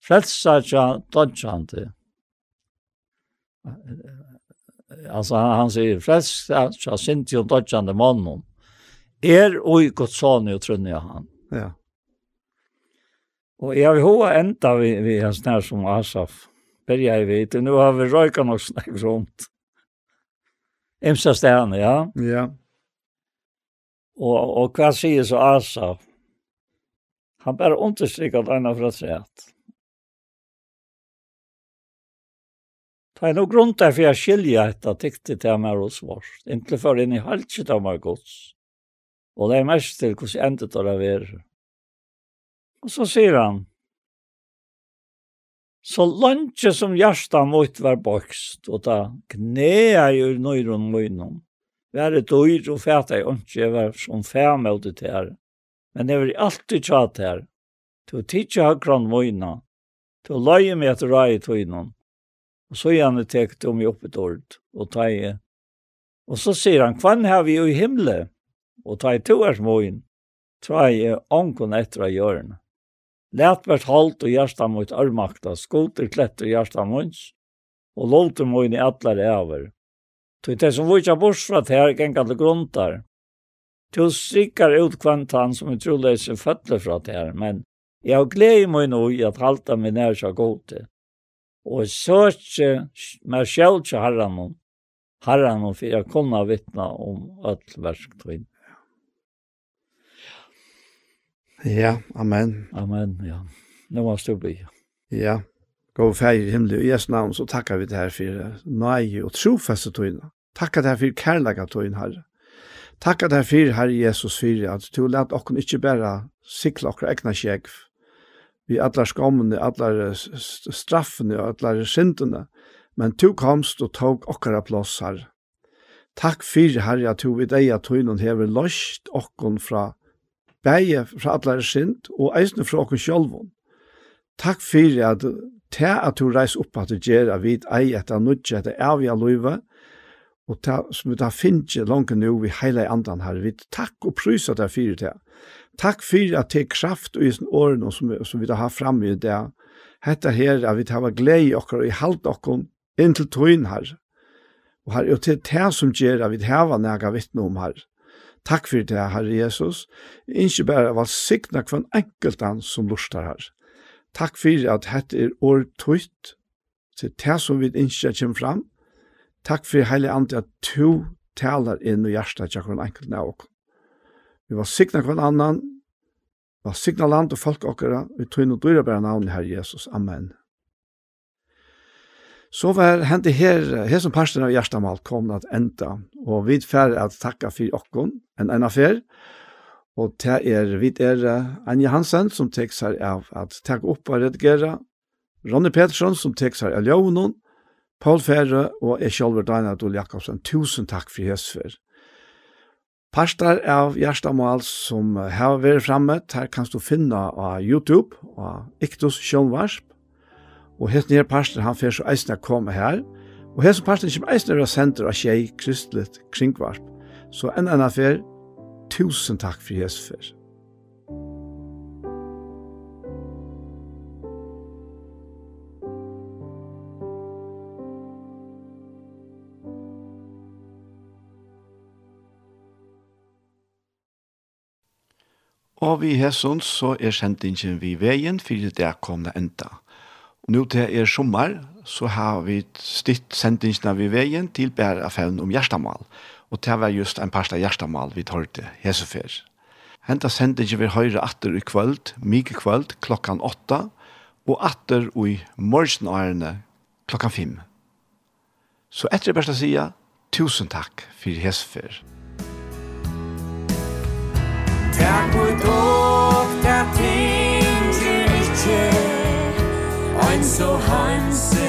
Frelsa tja dodjante. Altså han, han sier, frelsa tja sinti og dodjante mannen er oi godt sånn jo trunne jeg han. Ja. Og jeg vil hova enda vi, vi har snær som Asaf. Ber jeg vet, nu nå har vi røyka nok snakk rundt. Imsa stene, ja. Ja. Og, og hva sier så Asaf? Han bare understryker at han har fått sett. Ta er noe grunn der for jeg skiljer etter tiktet til meg hos vårt, inntil for inn i halvkjøtt av meg gods. Og det er mest til hvordan endet det er. Og så sier han, Så langt som hjertet mot var bokst, og da knea jeg ur nøyron Var det dyr og fæta jeg ikke, jeg var som fæm av det her. Men jeg var alltid tjatt her. Du tidsi har kran møyna. Du løy meg etter i tøynon. Og så gjerne tekte om i oppet ord, og i. Og så sier han, kvann har vi jo i himmelen? og ta i to er småin, tra i onkon etter av hjørne. Læt vært halt og hjertet mot ørmakta, skoter kletter hjertet munns, og låter mot i atler over. Tog det som vitsja bors fra her gengar til gruntar. Til strikkar ut kvantan som jeg tror leser fødler fra her, men jeg har glede meg nå i at halta min nær så god til. Og søkje meg sjølv til herran herran for jeg kunne vittna om öll versktvinn. Ja, amen. Amen, ja. Nå var stå be. Ja. Gå feir i himmel i Jesu navn, så takkar vi det her for nøye og trofeste tøyne. Takkar det her for kærlega tøyne, Herre. Takkar det her for, Herre Jesus, for at du lät okken ikke bare sikla okker egna kjegv. Vi allar skommene, allar straffene og allar syndene. Men du komst og tog okkara plass, Herre. Takk for, Herre, at du vid eia tøyne hever løst okken fra bæje fra allare synd og eisne fra okkur sjálvun. Takk fyrir at te at du reis opp at du gjer at vi ei etta nudje etter avja løyve, og ta, som vi da finnje langt nu vi heile andan her, vi takk og prysa der fyrir te. Takk fyrir at te kraft og isen åren som, som vi da har framme i det, hetta her at vi tar glei i okkar og i halvt okkar inntil tøyn her. Og her er jo til te som gjer at vi hava nega vittne om her. Takk for det, Herre Jesus. Ikke bare var signa kvann enkelt han som lustar her. Takk for at hette er år tøyt, til det som vi ikke kommer fram. Takk for hele andre at to taler inn i hjertet til kvann enkelt av oss. Vi var signa kvann annan, var signa land og folk okkara, vi tog inn og dyrer bare Herre Jesus. Amen. Så var hentet her, her som parsten av Gjerstamal kom at enda, og vi færre at takka for okkon, en ena fær, og det er, vi er Anja Hansen som tek seg av at takk opp og redigere, Ronny Petersson som tek seg av Ljøvnån, Paul Færre og jeg selv Daniel Adol Jakobsen, tusen takk for hesfer. Parstar av Gjerstamal som har vært framme, her kan du finne av YouTube og Iktus Sjønvarsp, Og hesten her pastor, han fer så eisne å komme her. Og hesten pastor, kommer eisne å senter av tjei kristelig kringvarp. Så enn enn fer, tusen takk for Jesus fer. Og vi hessons så er sendingen vi veien fyrir det kom det enda. Nu til er sommer, så har vi stitt sendingsene ved veien til bæreaffæren om Gjerstamal. Og det var just en parst av Gjerstamal vi tar til Hesefer. Henta sendingen vil høyre atter i kvöld, mye kvöld, klokkan åtta, og atter i morgenårene klokkan fem. Så etter det beste sida, tusen takk for Hesefer. Takk for so hands